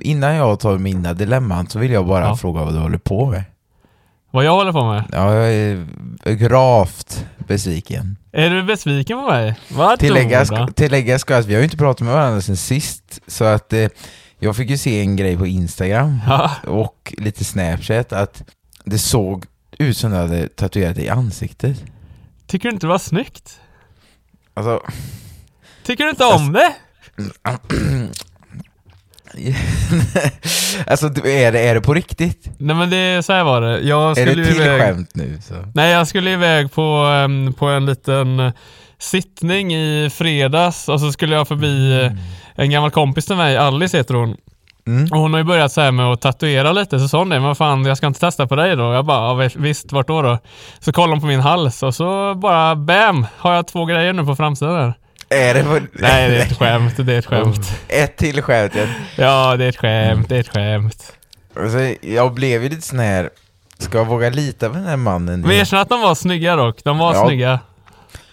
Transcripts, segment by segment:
Innan jag tar mina dilemman så vill jag bara Ja. fråga vad du håller på med. Vad jag håller på med? Ja, jag är gravt besviken. Är du besviken på mig? Vad Tillägga, ska att vi har ju inte pratat med varandra sen sist, så att eh, jag fick ju se en grej på Instagram Ja. och lite Snapchat att det såg ut som du hade tatuerat dig i ansiktet. Tycker du inte det var snyggt? Alltså, Tycker du inte om det? alltså är det, är det på riktigt? Nej men det, så här var det. Jag Är skulle det ju till iväg... skämt nu? Så. Nej, jag skulle iväg på, em, på en liten eh, sittning i fredags och så skulle jag förbi eh, en gammal kompis till mig, Alice heter hon. Mm. Och hon har ju börjat så här med att tatuera lite, så sa hon det, men vad fan jag ska inte testa på dig då? Jag bara, ja, vi- visst, vart då då? Så kollade hon på min hals och så bara bam, har jag två grejer nu på framsidan där. Är det på... Nej, det är ett skämt, det är ett skämt. Ett till skämt. Jag, Ja, det är ett skämt, det är ett skämt. alltså, jag blev ju lite sån här, ska jag våga lita på den här mannen? Men erkänn att de var snygga dock, de var Ja. snygga.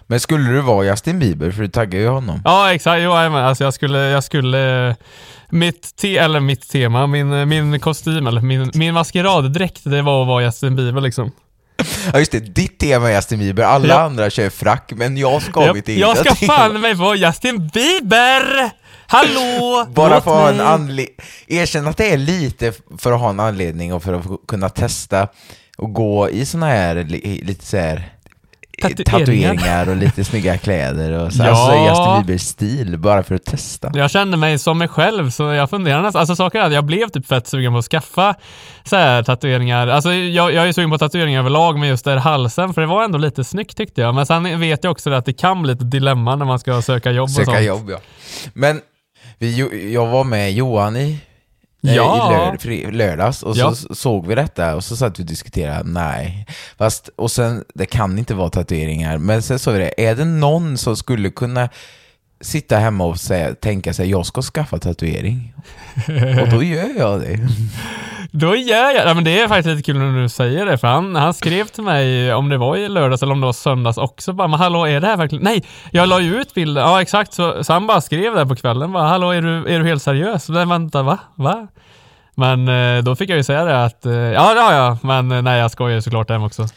Men skulle du vara Justin Bieber? För du taggar ju honom. Ja exakt, jo jajamän. alltså jag skulle, jag skulle mitt, te, eller mitt tema, min, min kostym eller min, min maskeraddräkt det var att vara Justin Bieber liksom. Ja just det, ditt tema är Justin Bieber, alla Ja. andra kör frack, men jag ska ha mitt eget jag ska fan mig vara Justin Bieber! Hallå! Bara för att ha en anledning, erkänn att det är lite för att ha en anledning och för att kunna testa och gå i såna här, li- lite så här Tatueringar. tatueringar och lite snygga kläder och så. Ja. Alltså Justin Bieber-stil, bara för att testa. Jag kände mig som mig själv så jag funderar nästan, alltså saker är att jag blev typ fett sugen på att skaffa så här tatueringar. Alltså jag, jag är sugen på tatueringar överlag men just där halsen för det var ändå lite snyggt tyckte jag. Men sen vet jag också att det kan bli ett dilemma när man ska söka jobb och Söka sånt. jobb ja. Men vi, jag var med Johan i, Ja. i lörd, fri, lördags och så Ja. s- såg vi detta och så satt vi och diskuterade, nej. Fast, och sen, det kan inte vara tatueringar, men sen sa vi det, är det någon som skulle kunna sitta hemma och säga, tänka sig, jag ska skaffa tatuering? och då gör jag det. Då gör jag ja, men det är faktiskt lite kul när du säger det, för han, han skrev till mig om det var i lördags eller om det var söndags också, bara men hallå är det här verkligen, nej, jag la ju ut bilden, ja exakt, så, så han bara skrev där på kvällen, bara hallå är du, är du helt seriös? Men vänta, va? Va? Men eh, då fick jag ju säga det att, eh, ja det har jag, men eh, nej jag skojar ju såklart dem också.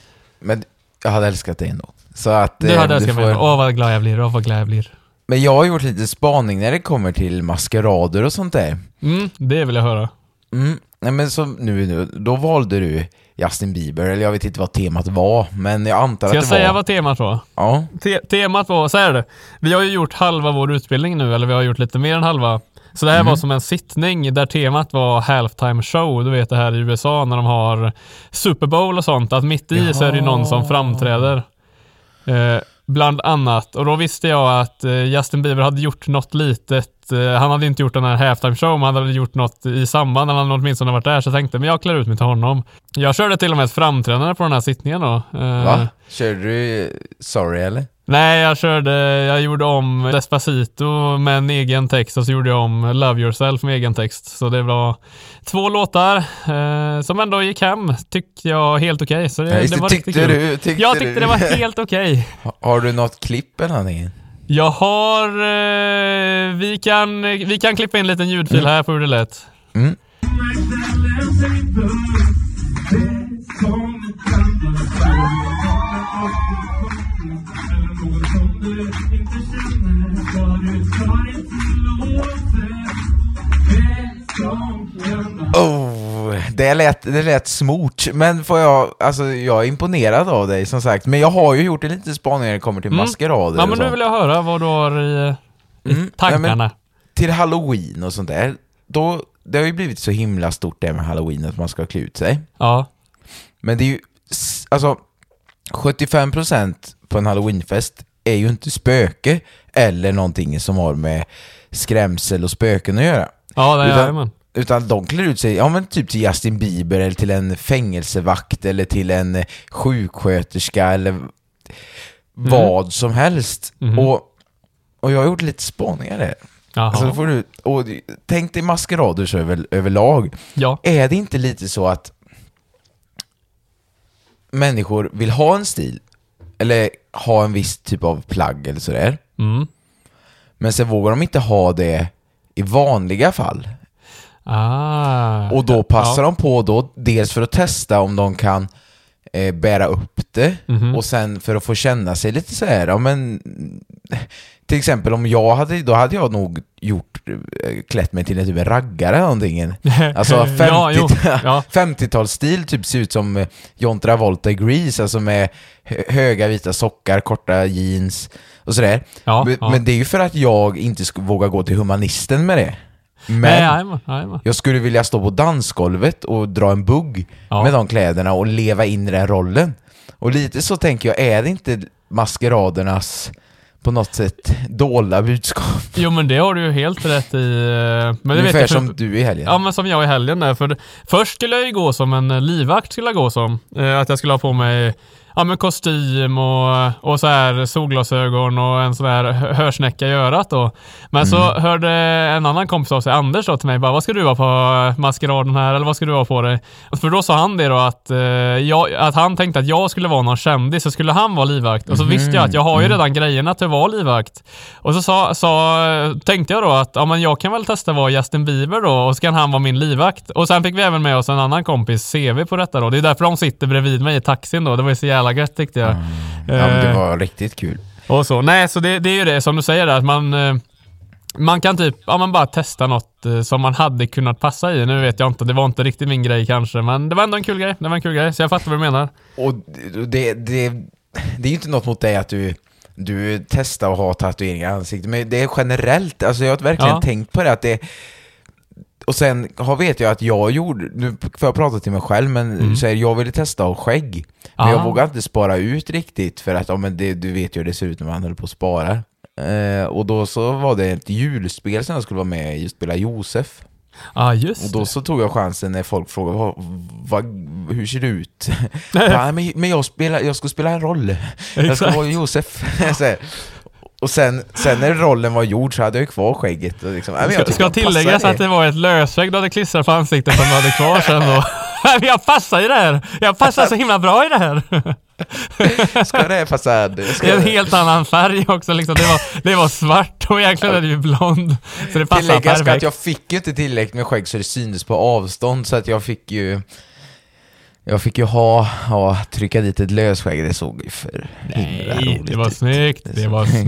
Men jag hade älskat det ändå. Så att, Du hade älskat mig, får- åh vad glad jag blir, åh vad glad jag blir. Men jag har gjort lite spaning när det kommer till maskerader och sånt där. Mm, det vill jag höra. Mm. Nej men så nu, nu, då valde du Justin Bieber, eller jag vet inte vad temat var, men jag antar Ska jag att det säga var... vad temat var? Ja. Te- temat var, så här är det. Vi har ju gjort halva vår utbildning nu, eller vi har gjort lite mer än halva. Så det här var som en sittning där temat var halftime show, du vet det här i USA när de har Super Bowl och sånt, att mitt i så är det någon som framträder. Eh, bland annat. Och då visste jag att eh, Justin Bieber hade gjort något litet, eh, han hade inte gjort den här halftime show, men han hade gjort något i samband, han hade åtminstone varit där, så jag tänkte, men jag klär ut mig till honom. Jag körde till och med ett framträdande på den här sittningen då. Eh, Va? Körde du Sorry eller? Nej, jag körde, jag gjorde om Despacito med en egen text och så gjorde jag om Love Yourself med egen text. Så det var två låtar eh, som ändå gick hem, tyckte jag helt okej. Så det, Ja, det var tyckte riktigt du- tyckte jag du. tyckte det var helt okej. Ha- Har du något klipp eller någonting? Jag har, eh, vi, kan, vi kan klippa in en liten ljudfil här på hur det lät. Mm. Oh, det lät, det lät smort, men får jag, alltså jag är imponerad av dig som sagt, men jag har ju gjort en liten spaning när det kommer till maskerader Mm. Ja, och men nu vill jag höra vad du har i, i Mm, tankarna. ja, till halloween och sånt där, då, det har ju blivit så himla stort det med halloween att man ska klä ut sig. ja. Men det är ju, alltså 75% på en halloweenfest är ju inte spöke eller någonting som har med skrämsel och spöken att göra. Ja, det är Utan, man. utan de klär ut sig, ja men typ till Justin Bieber eller till en fängelsevakt eller till en sjuksköterska eller vad som helst. Mhm. Och, och jag har gjort lite spaningar där. Alltså, får du, och tänk dig maskerader så över, överlag. Ja. Är det inte lite så att människor vill ha en stil, eller ha en viss typ av plagg eller sådär, Mm. men sen vågar de inte ha det i vanliga fall. Ah. Och då passar ja. de på då, dels för att testa om de kan eh, bära upp det, Mhm. och sen för att få känna sig lite så här, ja men till exempel om jag hade, då hade jag nog gjort, eh, klätt mig till en typ en raggare eller någonting. Alltså 50, Ja, jo. Ja. 50-talsstil typ ser ut som eh, John Travolta i Grease, alltså med hö- höga vita sockar, korta jeans och sådär. Ja, men, men det är ju för att jag inte vågar gå till humanisten med det. Men Nej, jajamän, jajamän. jag skulle vilja stå på dansgolvet och dra en bugg Ja. med de kläderna och leva in i den rollen. Och lite så tänker jag, är det inte maskeradernas på något sätt dolda budskap? Jo men det har du ju helt rätt i. eh, Men det vet Ungefär jag, som du i helgen. Ja men som jag i helgen där. För först skulle jag ju gå som en livvakt skulle jag gå som. Eh, att jag skulle ha på mig ja, men kostym och, och så här solglasögon och en sån här hö- hörsnäcka i örat då. Men så Mm. hörde en annan kompis av sig, Anders då till mig, bara vad ska du ha på maskeraden här eller vad ska du ha på dig? För då sa han det då att, eh, jag, att han tänkte att jag skulle vara någon kändis så skulle han vara livvakt. Och så visste jag att jag har ju redan grejerna till att vara livvakt. Och så sa, sa, tänkte jag då att ja, men jag kan väl testa vara Justin Bieber då och så kan han vara min livvakt. Och sen fick vi även med oss en annan kompis, CV, på detta då. Det är därför de sitter bredvid mig i taxin då. Det var ju så jävla gött tyckte jag. Ja, men det Eh, var riktigt kul. och så. Nej, så det, det är ju det som du säger där, att man, eh, man kan typ, ja man bara testa något eh, som man hade kunnat passa i. Nu vet jag inte, det var inte riktigt min grej kanske, men det var ändå en kul grej. Det var en kul grej, så jag fattar vad du menar. Och det, det, det är ju inte något mot dig att du, du testar att ha tatueringar i ansiktet, men det är generellt, alltså jag har verkligen Ja. tänkt på det att det och sen har, vet jag att jag gjorde, nu får jag prata till mig själv, men så här, jag ville testa att ha skägg. Men Mm. Ja. jag vågar inte spara ut riktigt för att, ja men det, du vet ju hur det ser ut när man håller på och sparar. Eh, och då så var det ett julspel som jag skulle vara med i, spela Josef. Ja, just Och då så tog jag chansen när folk frågade vad, vad, hur ser du ut? ja, men, men jag, spelar, jag ska spela en roll. Jag ska vara Josef. Och sen, sen när rollen var gjord så hade jag ju kvar skägget. Och liksom, men jag Ska, tilläggas att det var ett lösvägg du hade klistrat på ansiktet som du hade kvar sen då. Jag passar i det här! Jag passar så himla bra i det här! Ska det passa? Det är en helt annan färg också liksom. Det var, det var svart och egentligen är det ju blond. Så det passar Tilläggas ska att perfekt. jag fick ju inte tillräckligt med skägg så det syntes på avstånd så att jag fick ju jag fick ju ha, ja, trycka dit ett lösskägg, det såg ju för himla Nej, roligt det var ut. snyggt. Det såg- var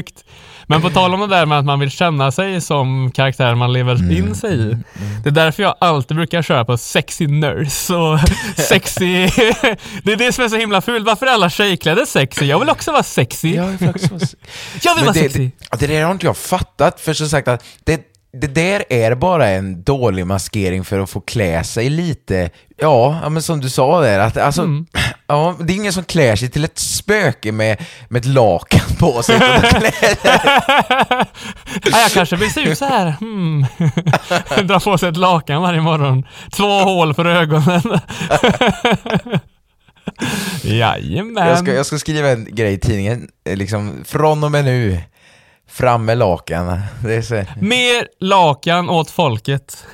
snyggt. Men på tal om det där med att man vill känna sig som karaktär man lever Mm, in sig i. Det är därför jag alltid brukar köra på sexy nurse och sexy... det är det som är så himla fult. Varför är alla tjejkläder sexy? Jag vill också vara sexy. Ja, faktiskt. var- Jag vill Men vara det, sexy. det, det där har inte jag fattat, för som sagt att det, det där är bara en dålig maskering för att få klä sig lite, ja, men som du sa där, att alltså, Mm. ja, det är ingen som klär sig till ett spöke med, med ett lakan på sig. ja, jag kanske vill se ut så här. Hmm. Dra på sig ett lakan varje morgon. Två hål för ögonen. Jajamän. jag, ska, jag ska skriva en grej i tidningen, eh, liksom, från och med nu, fram med lakan. Det är så, Mer lakan åt folket.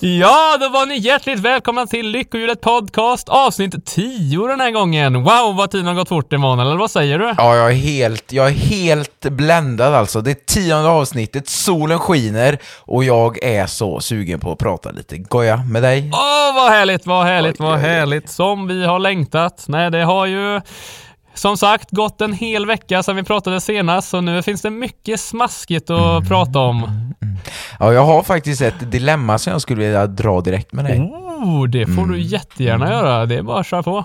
Ja, då var ni hjärtligt välkomna till Lyckohjulet Podcast avsnitt 10 den här gången. Wow, vad tiden har gått fort Emanuel, eller vad säger du? Ja, jag är helt, jag är helt bländad alltså. Det är tionde avsnittet, solen skiner och jag är så sugen på att prata lite goja med dig. Åh, vad härligt, vad härligt, vad härligt. Som vi har längtat. Nej, det har ju som sagt gått en hel vecka sedan vi pratade senast, så nu finns det mycket smaskigt att Mm. prata om. Ja, jag har faktiskt ett dilemma som jag skulle vilja dra direkt med dig. Oh, det får Mm. du jättegärna göra. Det är bara att köra på.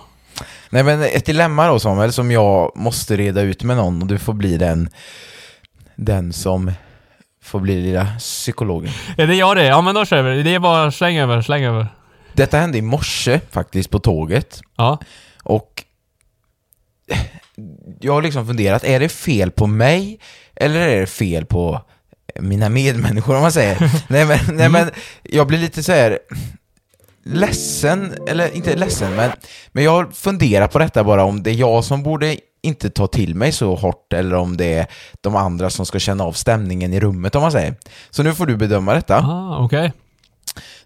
Nej men ett dilemma då Samuel, som jag måste reda ut med någon och du får bli den den som får bli lilla psykologen. Är det jag det? Ja men då kör vi. Det är bara släng över, släng över. Detta hände i morse faktiskt på tåget. Ja. Och jag har liksom funderat, är det fel på mig eller är det fel på mina medmänniskor om man säger? nej, men, nej men jag blir lite så här ledsen, eller inte ledsen, men, men jag har funderat på detta bara om det är jag som borde inte ta till mig så hårt eller om det är de andra som ska känna av stämningen i rummet om man säger. Så nu får du bedöma detta. Ah, okej.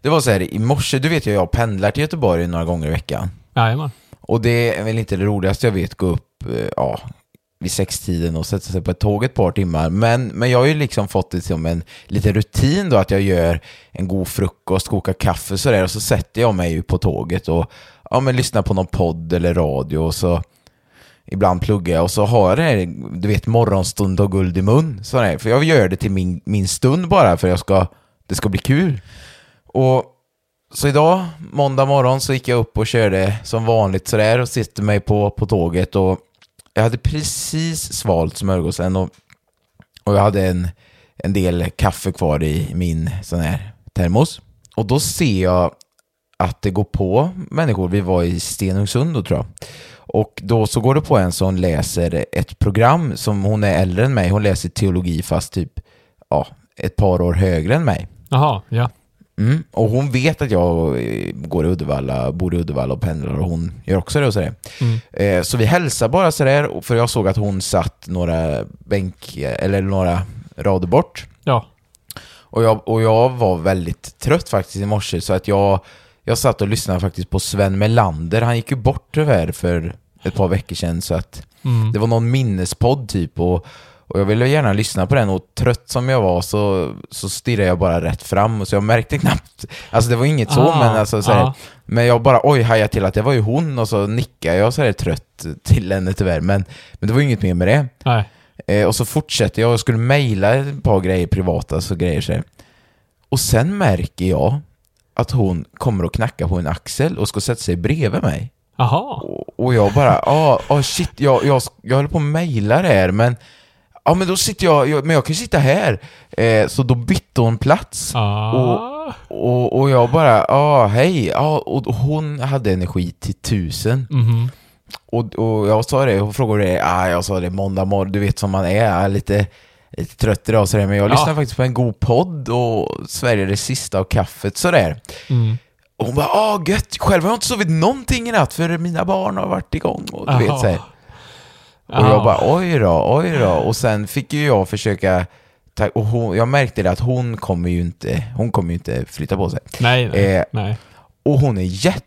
Det var så här, i morse, du vet ju jag pendlar till Göteborg några gånger i veckan. Jajamän. Och det är väl inte det roligaste jag vet, gå upp eh, ja, vid sextiden och sätta sig på ett tåg ett par timmar. Men, men jag har ju liksom fått det som en liten rutin då att jag gör en god frukost, kokar kaffe sådär och så sätter jag mig ju på tåget och ja, men lyssnar på någon podd eller radio och så ibland pluggar jag och så har jag det här, du vet morgonstund och guld i mun. Sådär. För jag gör det till min, min stund bara för jag ska, det ska bli kul. Och så idag, måndag morgon, så gick jag upp och körde som vanligt sådär och sitter mig på, på tåget och jag hade precis svalt smörgåsen och, och jag hade en, en del kaffe kvar i min sån här termos. Och då ser jag att det går på människor. Vi var i Stenungsund då tror jag. Och då så går det på en som läser ett program som hon är äldre än mig. Hon läser teologi fast typ ja, ett par år högre än mig. Jaha, ja. Mm. Och hon vet att jag eh, går i Uddevalla, bor i Uddevalla och pendlar och hon gör också det och sådär. Mm. Eh, så vi hälsar bara sådär, för jag såg att hon satt några bänk, eller några rader bort. Ja. Och jag, och jag var väldigt trött faktiskt i morse så att jag, jag satt och lyssnade faktiskt på Sven Melander. Han gick ju bort tyvärr för ett par veckor sedan så att Mm. det var någon minnespodd typ och, och jag ville gärna lyssna på den och trött som jag var så, så stirrade jag bara rätt fram så jag märkte knappt, alltså det var inget så Ah, men alltså så här, ja. men jag bara oj hajade till att det var ju hon och så nickade jag så här trött till henne tyvärr men, men det var inget mer med det. Nej. Eh, och så fortsätter jag och skulle mejla ett par grejer privata så grejer så här. Och sen märker jag att hon kommer och knackar på en axel och ska sätta sig bredvid mig. Jaha. Och, och jag bara, ah, ah shit, jag, jag, jag håller på att mejla det här men Ja men då sitter jag, jag men jag kan ju sitta här. Eh, så då bytte hon plats. Ah. Och, och jag bara, ja ah, hej. Ah, och hon hade energi till tusen. Mhm. Och, och jag sa det, hon frågade det, ah, jag sa det måndag morgon, du vet som man är, lite, lite trött idag sådär, men jag Ja. lyssnade faktiskt på en god podd och Sverige det sista av kaffet sådär. Mm. Och hon bara, ah gött, själv har jag inte sovit någonting i natt för mina barn har varit igång och du Jaha. vet såhär. Och jag bara, oj då, oj då. Och sen fick ju jag försöka, och hon, jag märkte det att hon kommer ju inte, hon kommer ju inte flytta på sig. Nej, nej. Eh, nej. Och hon är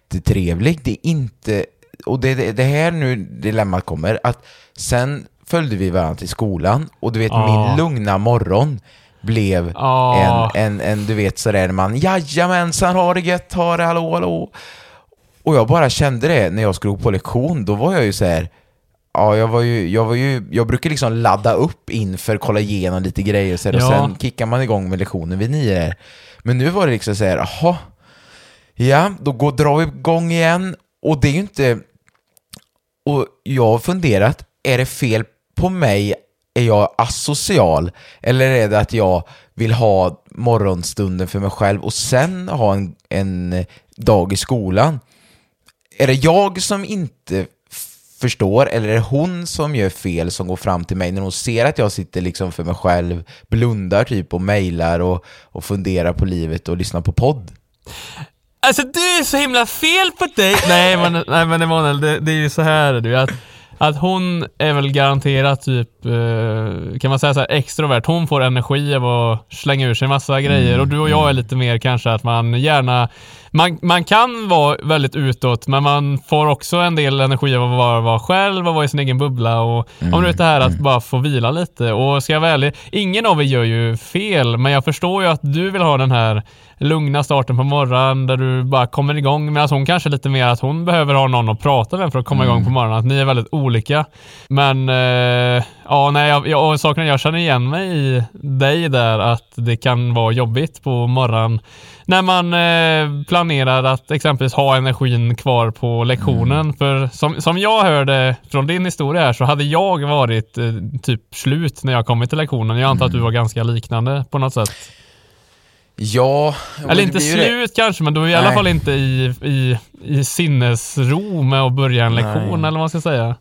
jättetrevlig. Det är inte... Och det, det, det här nu dilemmat kommer, att sen följde vi varandra till skolan och du vet Ah. min lugna morgon blev Ah. en, en, en, du vet sådär man jajamensan, ha det gött, ha det, hallå, hallå. Och jag bara kände det när jag skulle gå på lektion, då var jag ju så här. Ja, jag var ju, jag var ju, jag brukar liksom ladda upp inför, kolla igenom lite grejer så här, och Ja. sen kickar man igång med lektionen vid nio. Men nu var det liksom så här, jaha, ja, då går, drar vi igång igen och det är ju inte, och jag har funderat, är det fel på mig? Är jag asocial? Eller är det att jag vill ha morgonstunden för mig själv och sen ha en, en dag i skolan? Är det jag som inte förstår eller är det hon som gör fel som går fram till mig när hon ser att jag sitter liksom för mig själv, blundar typ och mejlar och, och funderar på livet och lyssnar på podd? Alltså du är så himla fel på dig! nej men, nej, men Emanuel, det, det är ju så här du, att, att hon är väl garanterat typ, eh, kan man säga så här, extrovert. Hon får energi av att slänga ur sig massa grejer. Och du och jag är lite mer kanske att man gärna, man, man kan vara väldigt utåt men man får också en del energi av att vara, vara själv och vara i sin egen bubbla. Och om du vet det här att bara få vila lite. Och ska jag vara ärlig, ingen av er gör ju fel men jag förstår ju att du vill ha den här lugna starten på morgonen där du bara kommer igång. Medan hon kanske lite mer att hon behöver ha någon att prata med för att komma igång på morgonen. Att ni är väldigt olika. Men eh, Ja, nej, jag, jag, är, jag känner igen mig i dig där att det kan vara jobbigt på morgonen när man eh, planerar att exempelvis ha energin kvar på lektionen. Mm. För som, som jag hörde från din historia här så hade jag varit eh, typ slut när jag kommit till lektionen. Jag antar att du Mm. var ganska liknande på något sätt. Ja, Eller inte ju det. slut kanske, men du är i alla fall inte i, i, i sinnesro med att börja en lektion Nej. eller vad man ska säga.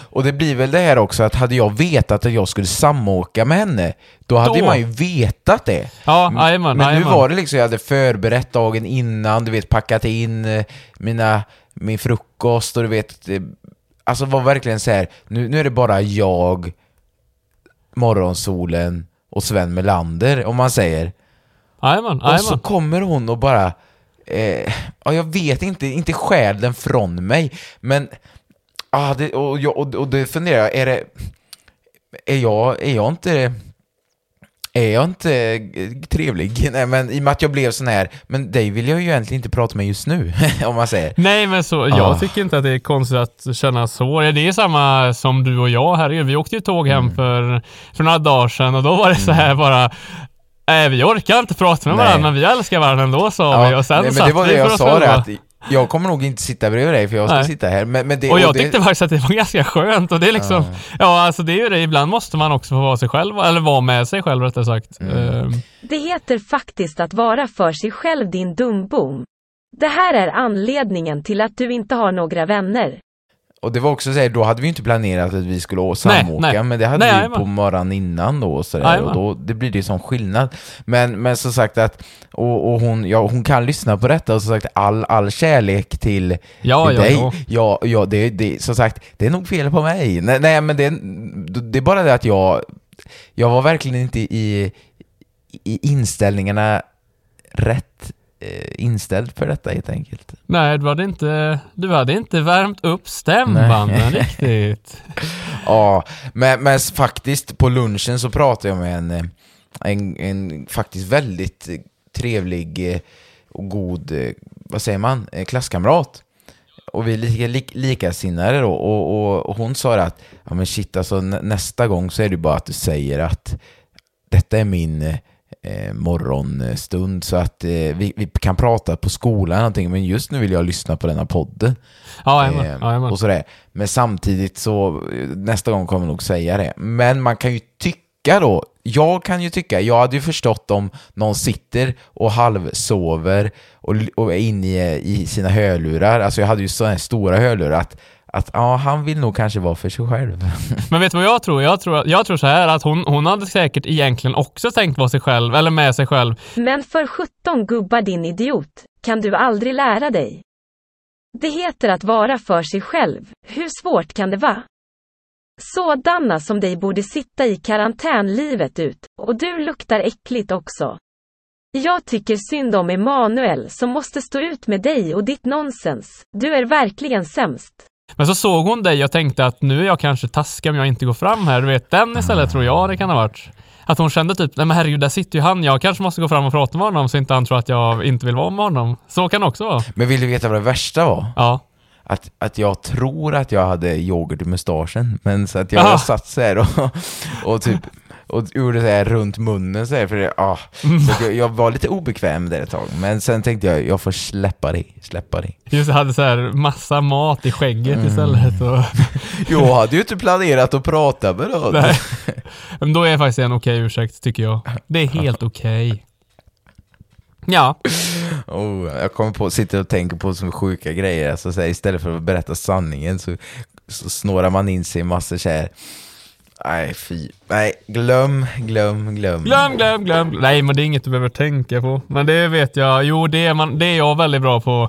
Och det blir väl det här också att hade jag vetat att jag skulle samåka med henne, då hade Då. man ju vetat det. Ja, jajamän, Men nu var det liksom, jag hade förberett dagen innan, du vet packat in eh, mina, min frukost och du vet, eh, alltså var verkligen så här. Nu, nu är det bara jag, morgonsolen och Sven Melander, om man säger. Jajamän, Och så kommer hon och bara, eh, ja, jag vet inte, inte stjäl den från mig, men ah, det, och, jag, och, och det funderar jag, är det, är jag, är jag inte, är jag inte trevlig? Nej, men i och med att jag blev sån här, men dig vill jag ju egentligen inte prata med just nu, om man säger. Nej men så, jag Ah. tycker inte att det är konstigt att känna så. Det är samma som du och jag här. Vi åkte ju tåg hem Mm. för, för några dagar sedan och då var det så här bara Nej, vi orkar inte prata med Nej. varandra, men vi älskar varandra ändå sa vi. Och sen nej, men satt det var vi det för jag sa det, att jag kommer nog inte sitta bredvid dig för jag ska Nej. sitta här. Men, men det, Och jag det, tyckte faktiskt att det var ganska skönt och det är liksom, ja alltså det är ju det, ibland måste man också få vara sig själv, eller vara med sig själv rättare sagt. Mm. Ehm, Det heter faktiskt att vara för sig själv din dumbom. Det här är anledningen till att du inte har några vänner. Och det var också så här, då hade vi inte planerat att vi skulle å- Nej, samåka, nej. men det hade Nej, vi jajamän. på morgonen innan då och sådär, och då, det blir det ju som skillnad. Men, men som sagt att, och, och hon, ja, hon kan lyssna på detta och som sagt all, all kärlek till, Ja, till ja, dig. ja. Ja, ja det, det, som sagt, det är nog fel på mig. Nej, nej men det, det är bara det att jag, jag var verkligen inte i, i inställningarna rätt inställd för detta helt enkelt. nej, du hade inte, du hade inte värmt upp stämbanden riktigt. Ja, men, men faktiskt på lunchen så pratade jag med en, eh, en, en faktiskt väldigt eh, trevlig eh, och god, eh, vad säger man, eh, klasskamrat. Och vi är lika, lik, likasinnade då och, och, och hon sa att ja men shit alltså nä, nästa gång så är det bara att du säger att detta är min eh, morgonstund så att eh, vi, vi kan prata på skolan eller någonting men just nu vill jag lyssna på denna podden. Ja, Eh, jajamän. och sådär. Men samtidigt så, eh, nästa gång kommer jag nog säga det. Men man kan ju tycka då, jag kan ju tycka, jag hade ju förstått om någon sitter och halvsover och, och är inne i, i sina hörlurar, alltså jag hade ju sådana här stora hörlurar, att, att ja, han vill nog kanske vara för sig själv. Men vet du vad jag tror? Jag tror, jag tror så här att hon, hon hade säkert egentligen också tänkt vara sig själv, eller med sig själv. Men för 17 gubbar din idiot, kan du aldrig lära dig. Det heter att vara för sig själv, hur svårt kan det vara? Sådana som dig borde sitta i karantän livet ut, och du luktar äckligt också. Jag tycker synd om Emanuel som måste stå ut med dig och ditt nonsens. Du är verkligen sämst. Men så såg hon dig och tänkte att nu är jag kanske taskig om jag inte går fram här. Du vet, den istället tror jag det kan ha varit. Att hon kände typ, nej men herregud, där sitter ju han. Jag kanske måste gå fram och prata med honom så inte han tror att jag inte vill vara med honom. Så kan det också vara. Men vill du veta vad det värsta var? Ja. Att, att jag tror att jag hade yoghurt i mustaschen, men så att jag, Ah. jag satt så här och, och typ och gjorde så här runt munnen så här, för det, ah, så jag, jag var lite obekväm där ett tag, men sen tänkte jag, jag får släppa det, släppa det. Just det, hade så här massa mat i skägget istället. Och, Jag hade ju inte planerat att prata med någon. Men då är det faktiskt en okej ursäkt, tycker jag. Det är helt okej. Ja, Oh, jag kommer på, sitter och tänker på så sjuka grejer, alltså, så här, istället för att berätta sanningen så, så snårar man in sig i massor så här. Nej, fy. Nej, glöm, glöm, glöm. glöm, glöm, glöm. Nej, men det är inget du behöver tänka på. Men det vet jag. Jo, det är, man, det är jag väldigt bra på.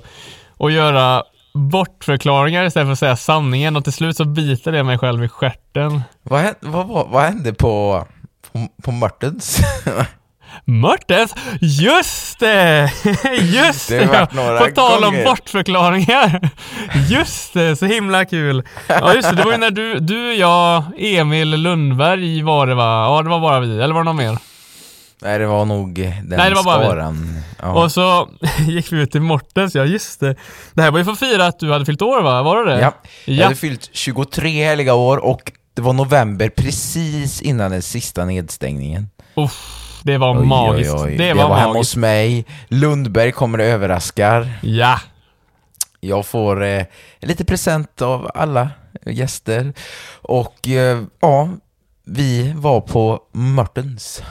Att göra bortförklaringar istället för att säga sanningen och till slut så biter det mig själv i stjärten. Vad, hände, vad, vad, vad hände på, på, på Martens? Mörtens! Just det! Just Det det! På tal om bortförklaringar! Just det, så himla kul! Ja just det, det var ju när du, du, jag, Emil Lundberg var det va? Ja det var bara vi, eller var det någon mer? Nej, det var nog den Nej, det var bara skaran. Ja. Och så gick vi ut till Mortens, ja just det. Det här var ju för att fira att du hade fyllt år va? Var det det? ja. Jag Ja. hade fyllt 23 heliga år och det var november precis innan den sista nedstängningen. Uff, det var Oj, magiskt. oj, oj. Det Jag var, var hemma hos mig, Lundberg kommer och överraskar. Ja. Jag får eh, lite present av alla gäster. Och eh, ja, vi var på Martens.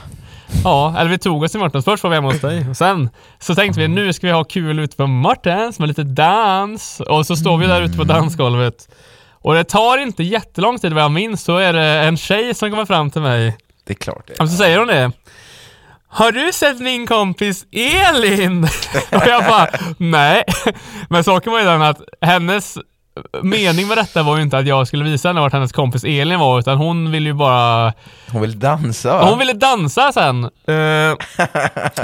Ja, eller vi tog oss till Martens. Först var vi hemma hos dig. Och sen så tänkte vi nu ska vi ha kul ute på Martens med lite dans. Och så står vi där ute på dansgolvet. Och det tar inte jättelång tid vad jag minns så är det en tjej som kommer fram till mig. Det är klart det. Och så säger hon det. Har du sett min kompis Elin? och jag bara, nej. Men saken var ju den att hennes mening med detta var ju inte att jag skulle visa henne vart hennes kompis Elin var, utan hon ville ju bara Hon vill dansa va? hon ville dansa sen. Eh,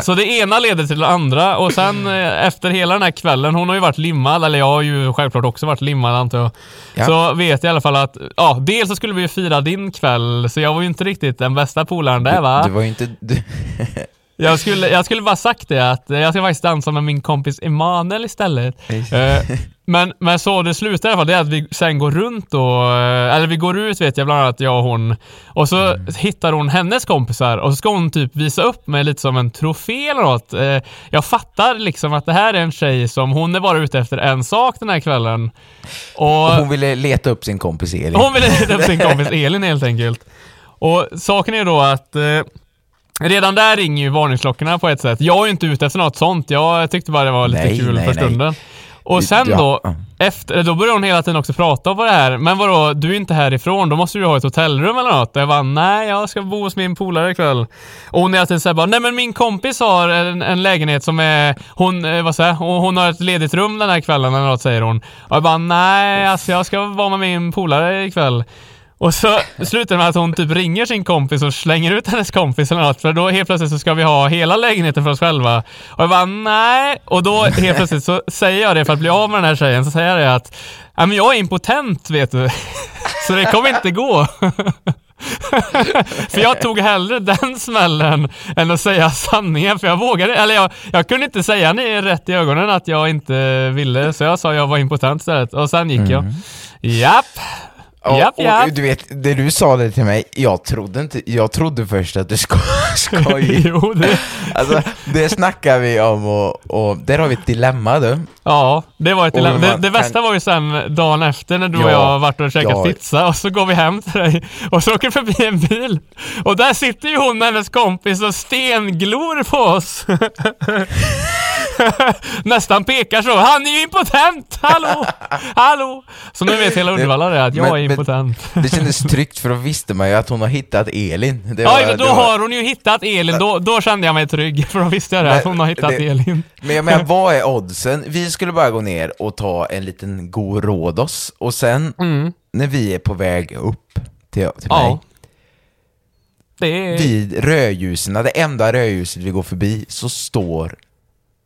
så det ena leder till det andra och sen eh, efter hela den här kvällen, hon har ju varit limmad, eller jag har ju självklart också varit limmad antar jag. Ja. Så vet jag i alla fall att, ja, dels så skulle vi ju fira din kväll, så jag var ju inte riktigt den bästa polaren där va? Du var ju inte... Du, Jag skulle, jag skulle bara sagt det att jag ska faktiskt dansa med min kompis Emanuel istället. Eh, men, men så det slutar i alla fall, det är att vi sen går runt och, eh, eller vi går ut vet jag bland annat jag och hon. Och så hittar hon hennes kompisar och så ska hon typ visa upp mig lite som en trofé eller något. Eh, jag fattar liksom att det här är en tjej som, hon är bara ute efter en sak den här kvällen. Och hon ville leta upp sin kompis Elin. hon ville leta upp sin kompis Elin helt enkelt. Och saken är då att eh, redan där ringer ju varningsklockorna på ett sätt. Jag är ju inte ute efter något sånt. Jag tyckte bara det var lite Nej, kul nej, för stunden. Och sen då, ja. efter, då börjar hon hela tiden också prata om det här. Men vadå, du är inte härifrån, då måste du ha ett hotellrum eller något. Och jag bara, nej jag ska bo hos min polare ikväll. Och hon hela tiden säger bara, nej men min kompis har en, en lägenhet som är, hon, eh, vad säger hon, hon har ett ledigt rum den här kvällen eller något säger hon. Och jag bara, nej alltså jag ska vara med min polare ikväll. Och så slutar det med att hon typ ringer sin kompis och slänger ut hennes kompis eller något, för då helt plötsligt så ska vi ha hela lägenheten för oss själva. Och jag bara nej, och då helt plötsligt så säger jag det för att bli av med den här tjejen, så säger jag det att ja, men jag är impotent vet du. Så det kommer inte gå. för jag tog hellre den smällen än att säga sanningen, för jag vågade, eller jag, jag kunde inte säga ni rätt i ögonen att jag inte ville, så jag sa jag var impotent istället, och sen gick jag. Japp. Och, Japp, japp. och du vet, det du sa det till mig, jag trodde inte, jag trodde först att du sko skojade. jo, det, Alltså, det snackar vi om och, och där har vi ett dilemma du. ja, det var ett Och dilemma. Det, det kan- värsta var ju sen dagen efter när du och Ja, jag varit och käkat ja. pizza och så går vi hem till dig och så åker vi förbi en bil och där sitter ju hon och hennes kompis och stenglor på oss. Nästan pekar så. Han är ju impotent! Hallå! Hallå! Så nu vet hela Uddevalla det att jag Men- är men- impotent. Det kändes tryggt för då visste man ju att hon har hittat Elin. Det Ja, var- men då var- har hon ju hittat Elin. Då, då kände jag mig trygg för då visste jag det, att Men hon har hittat det- Elin. Men jag menar, vad är oddsen? Vi skulle bara gå ner och ta en liten god Rhodos och sen när vi är på väg upp till, till mig, Ja. Det är... vid rödljusen, det enda rödljuset vi går förbi, så står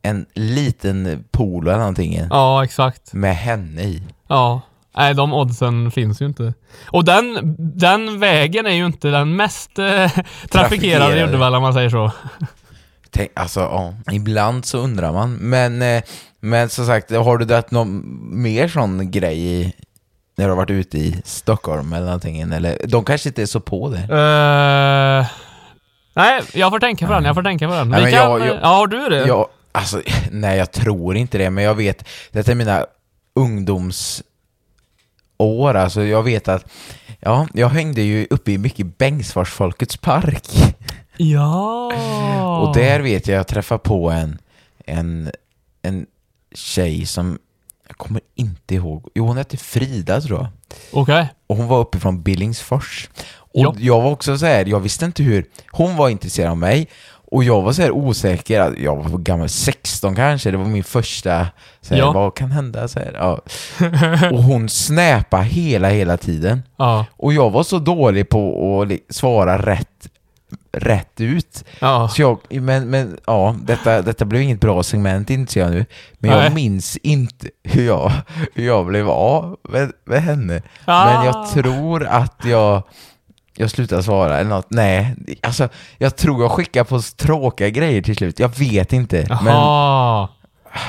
en liten polo eller någonting Ja, exakt. med henne i. Ja. Nej, de oddsen finns ju inte. Och den, den vägen är ju inte den mest eh, trafikerade i. Uddevalla om man säger så. Tänk, alltså, ja, ibland så undrar man. Men, eh, men som sagt, har du dragit någon mer sån grej i, när du har varit ute i Stockholm eller någonting? Eller, de kanske inte är så på det. Eh, nej, jag får tänka på den. Jag får tänka på den. Nej, kan, jag- jag- ja, har du det? Jag, alltså, nej, jag tror inte det, men jag vet, detta är mina ungdomsår, alltså jag vet att, ja, jag hängde ju uppe i mycket Bengtsfors Folkets park. Ja. Och där vet jag, jag träffade på en, en, en tjej som, jag kommer inte ihåg, jo hon hette Frida tror jag. Okej. Och hon var uppifrån Billingsfors. Och Ja. jag var också så här, jag visste inte hur, hon var intresserad av mig och jag var så här osäker, jag var gammal, 16 kanske, det var min första, så här, Ja. vad kan hända? Så här, ja. Och hon snäpade hela, hela tiden. Ja. Och jag var så dålig på att svara rätt, rätt ut. Ja. Så jag, men, men ja, detta, detta blev inget bra segment inser jag nu. Men jag Nej. minns inte hur jag, hur jag blev av med, med henne. Ah. Men jag tror att jag, jag slutade svara eller något. Nej, alltså jag tror jag skickade på tråkiga grejer till slut. Jag vet inte. Men Jaha.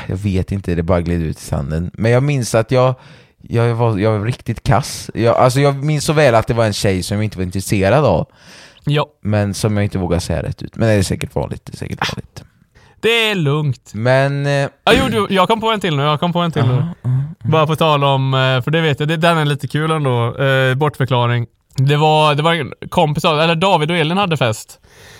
jag vet inte, det bara gled ut i sanden. Men jag minns att jag, jag var, jag var riktigt kass. Jag, alltså jag minns så väl att det var en tjej som jag inte var intresserad av, Ja, men som jag inte vågar säga rätt ut. Men det är säkert vanligt, det är säkert vanligt. det är lugnt. Men... Eh, Ja, jo, du, jag kom på en till nu. Jag kom på en till nu. Bara på tal om, eh, för det vet jag, det, den är lite kul ändå. Eh, bortförklaring. Det var, det var en kompis, eller David och Elin hade fest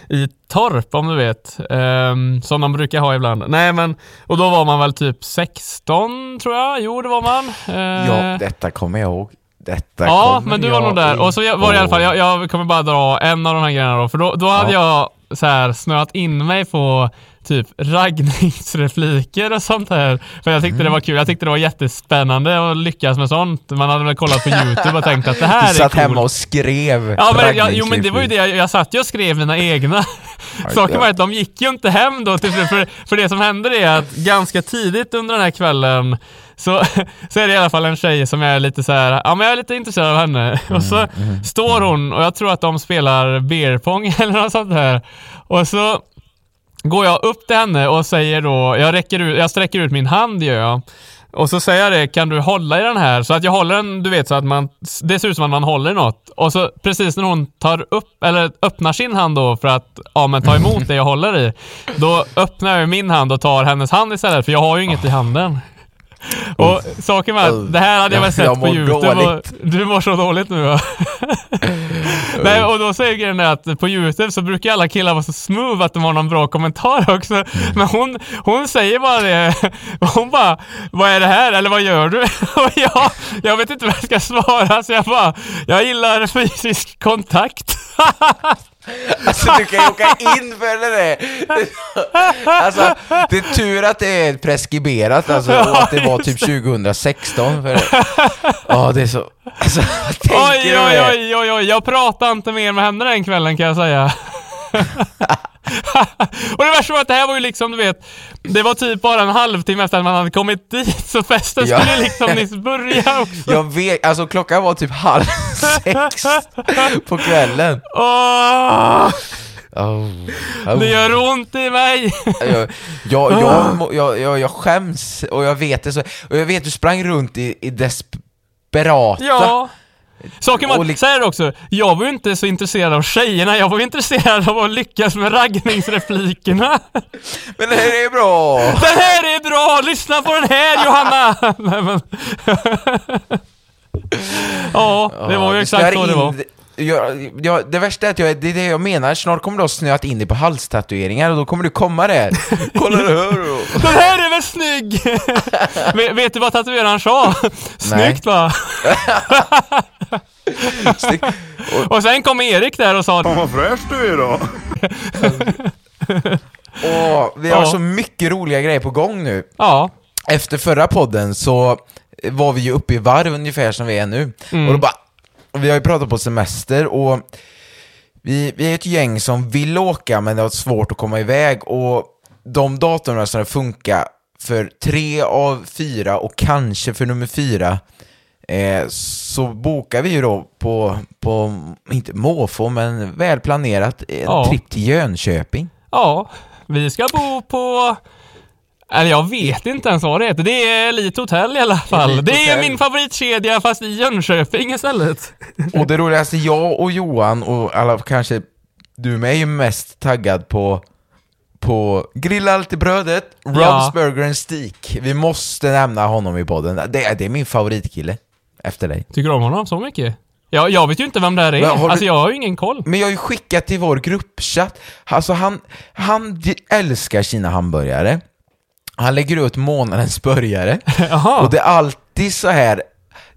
i Torp om du vet. Um, som de brukar ha ibland. Nej men, och då var man väl typ 16 tror jag. Jo det var man. Eh, ja, detta kommer jag ihåg. Detta Ja, men du var nog där. Och så var det i alla fall, jag, jag kommer bara dra en av de här grejerna då. För då, då hade jag så här snöat in mig på typ raggningsrepliker och sånt här. För jag tyckte det var kul. Jag tyckte det var jättespännande att lyckas med sånt. Man hade väl kollat på YouTube och tänkt att det här Du är satt coolt. hemma och skrev Ja, men, jag, jo men det var ju det, jag, jag satt ju och skrev mina egna. Saken var att de gick ju inte hem då till slut, för, för det som hände är att ganska tidigt under den här kvällen så, så är det i alla fall en tjej som är lite så här, ja men jag är lite intresserad av henne. Och så står hon, och jag tror att de spelar beer pong eller något sånt här. Och så går jag upp till henne och säger då, jag, räcker ut, jag sträcker ut min hand gör jag. Och så säger jag det, kan du hålla i den här? Så att jag håller den, du vet så att man, det ser ut som att man håller i något. Och så precis när hon tar upp, eller öppnar sin hand då för att, ja men ta emot det jag håller i. Då öppnar jag min hand och tar hennes hand istället, för jag har ju inget i handen. Och saken var att det här hade jag väl sett jag på Youtube och du mår så dåligt nu va? Nej, och då säger grejen att på Youtube så brukar alla killar vara så smooth att de har någon bra kommentar också. Mm. Men hon, hon säger bara det. Hon bara, vad är det här? Eller vad gör du? Och jag, jag vet inte vad jag ska svara så jag bara, jag gillar fysisk kontakt. Alltså du kan ju åka in för det där. Alltså, det är tur att det är preskriberat alltså, och att det var typ 2016. För, ja, det är så... Alltså, vad tänker Oj, oj, oj, oj, oj, jag pratade inte mer med henne den kvällen kan jag säga. och det värsta var att det här var ju liksom, du vet, det var typ bara en halvtimme efter att man hade kommit dit, så festen Ja. skulle liksom nyss börja också. Jag vet, alltså klockan var typ halv sex på kvällen. Oh. Oh. det gör ont i mig! Jag, jag, jag, jag, jag, jag skäms och jag vet det så. Och jag vet du sprang runt i, i desperata. Ja. Saken var, så här också, jag var ju inte så intresserad av tjejerna, jag var intresserad av att lyckas med raggningsreplikerna. Men det här är bra! Den här är bra! Lyssna på den här Johanna! Nej, men... ja, det var ju exakt så det var. Jag, jag, det värsta är att jag, det är det jag menar, snart kommer du ha snöat in dig på halstatueringar och då kommer du komma där. Kolla det här då. Den här är väl snygg! vet, vet du vad tatueraren sa? Snyggt va? Och sen kom Erik där och sa Vad fräsch du är idag. Åh, vi har Ja. så mycket roliga grejer på gång nu. Ja, Efter förra podden så var vi ju uppe i varv ungefär som vi är nu. Mm. Och då bara, vi har ju pratat på semester och vi, vi är ett gäng som vill åka men det har svårt att komma iväg och de datorerna som funkar för tre av fyra och kanske för nummer fyra eh, så bokar vi ju då på, på inte måfå men välplanerat en Ja. tripp till Jönköping. ja. Vi ska bo på... Eller jag vet inte ens vad det heter. Det är Elite Hotel i alla fall. Elite det är Hotel. min favoritkedja fast i Jönköping istället. Och det roligaste, jag och Johan och alla kanske du med är ju mest taggad på på Grilla alltid brödet, Rob's Ja. Burger and Steak. Vi måste nämna honom i podden. Det, är- det är min favoritkille. Efter dig. Tycker du om honom så mycket? Jag, jag vet ju inte vem det här är. Men du- Alltså jag har ju ingen koll. Men jag har ju skickat till vår gruppchatt. Alltså han, han älskar sina hamburgare. Han lägger ut månadens. Jaha. Och det är alltid så här,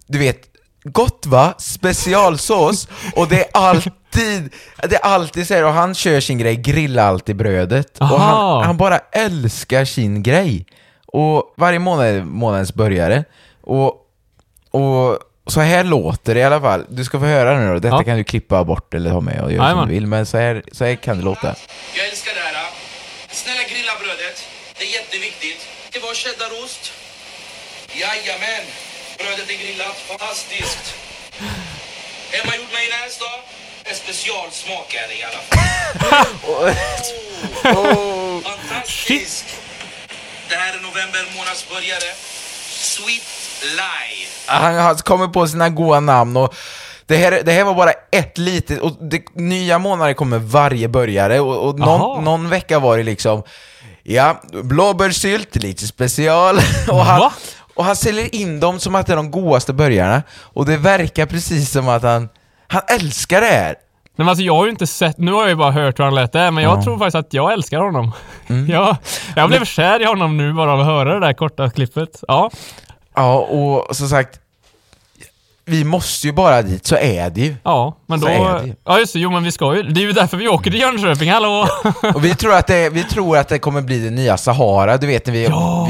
du vet, gott va? Specialsås. och det är alltid, det är alltid så här, och han kör sin grej, grilla alltid brödet. Och Aha. han, han bara älskar sin grej. Och varje månad är månadens burgare. Och, och så här låter det i alla fall. Du ska få höra nu då. Detta Ja. kan du klippa bort eller ha med och göra som Jajamän. du vill. Men så här, så här kan det låta. Jag älskar det här. Snälla grilla brödet. Det är jätteviktigt. Det var cheddarost. Jajamän. Brödet är grillat. Fantastiskt. Hemmagjord majonnäs då? En specialsmak är det i alla fall. Oh, fantastisk. Det här är november månads burgare. Sweet Lie. han har kommit på sina goda namn och det här, det här var bara ett litet, och det, nya månader kommer varje börjare och, och någon, någon vecka var det liksom, ja, blåbärssylt, lite special, och han, och han säljer in dem som att det är de godaste burgarna, och det verkar precis som att han, han älskar det här. Nej, men alltså, jag har ju inte sett, nu har jag ju bara hört hur han lät det, men jag tror faktiskt att jag älskar honom. Mm. Ja, jag blev kär i honom nu bara av att höra det där korta klippet. Ja, Ja, och som sagt, vi måste ju bara dit, så är det ju. ja, men Så då... är det ju. Ja just det, jo men vi ska ju. Det är ju därför vi åker till Jönköping, hallå! Och vi tror, att det, vi tror att det kommer bli det nya Sahara, du vet när vi,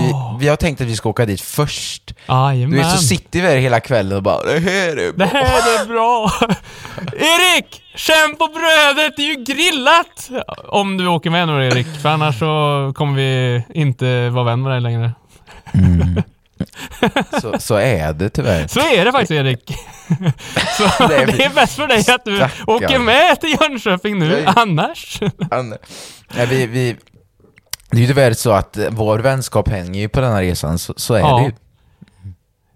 vi, vi har tänkt att vi ska åka dit först. Du Jajamän. vet, så sitter vi där hela kvällen och bara det här är Det bra. här är bra! Erik! Känn på brödet, det är ju grillat! Om du åker med nu Erik, för annars så kommer vi inte vara vän med dig längre. Så, så är det tyvärr. Så är det faktiskt Erik. Så Det är- det är bäst för dig att du Stackarn. åker med till Jönköping nu, Nej. annars. Nej, vi, vi, det är ju tyvärr så att vår vänskap hänger ju på den här resan, så, så är Ja. det ju.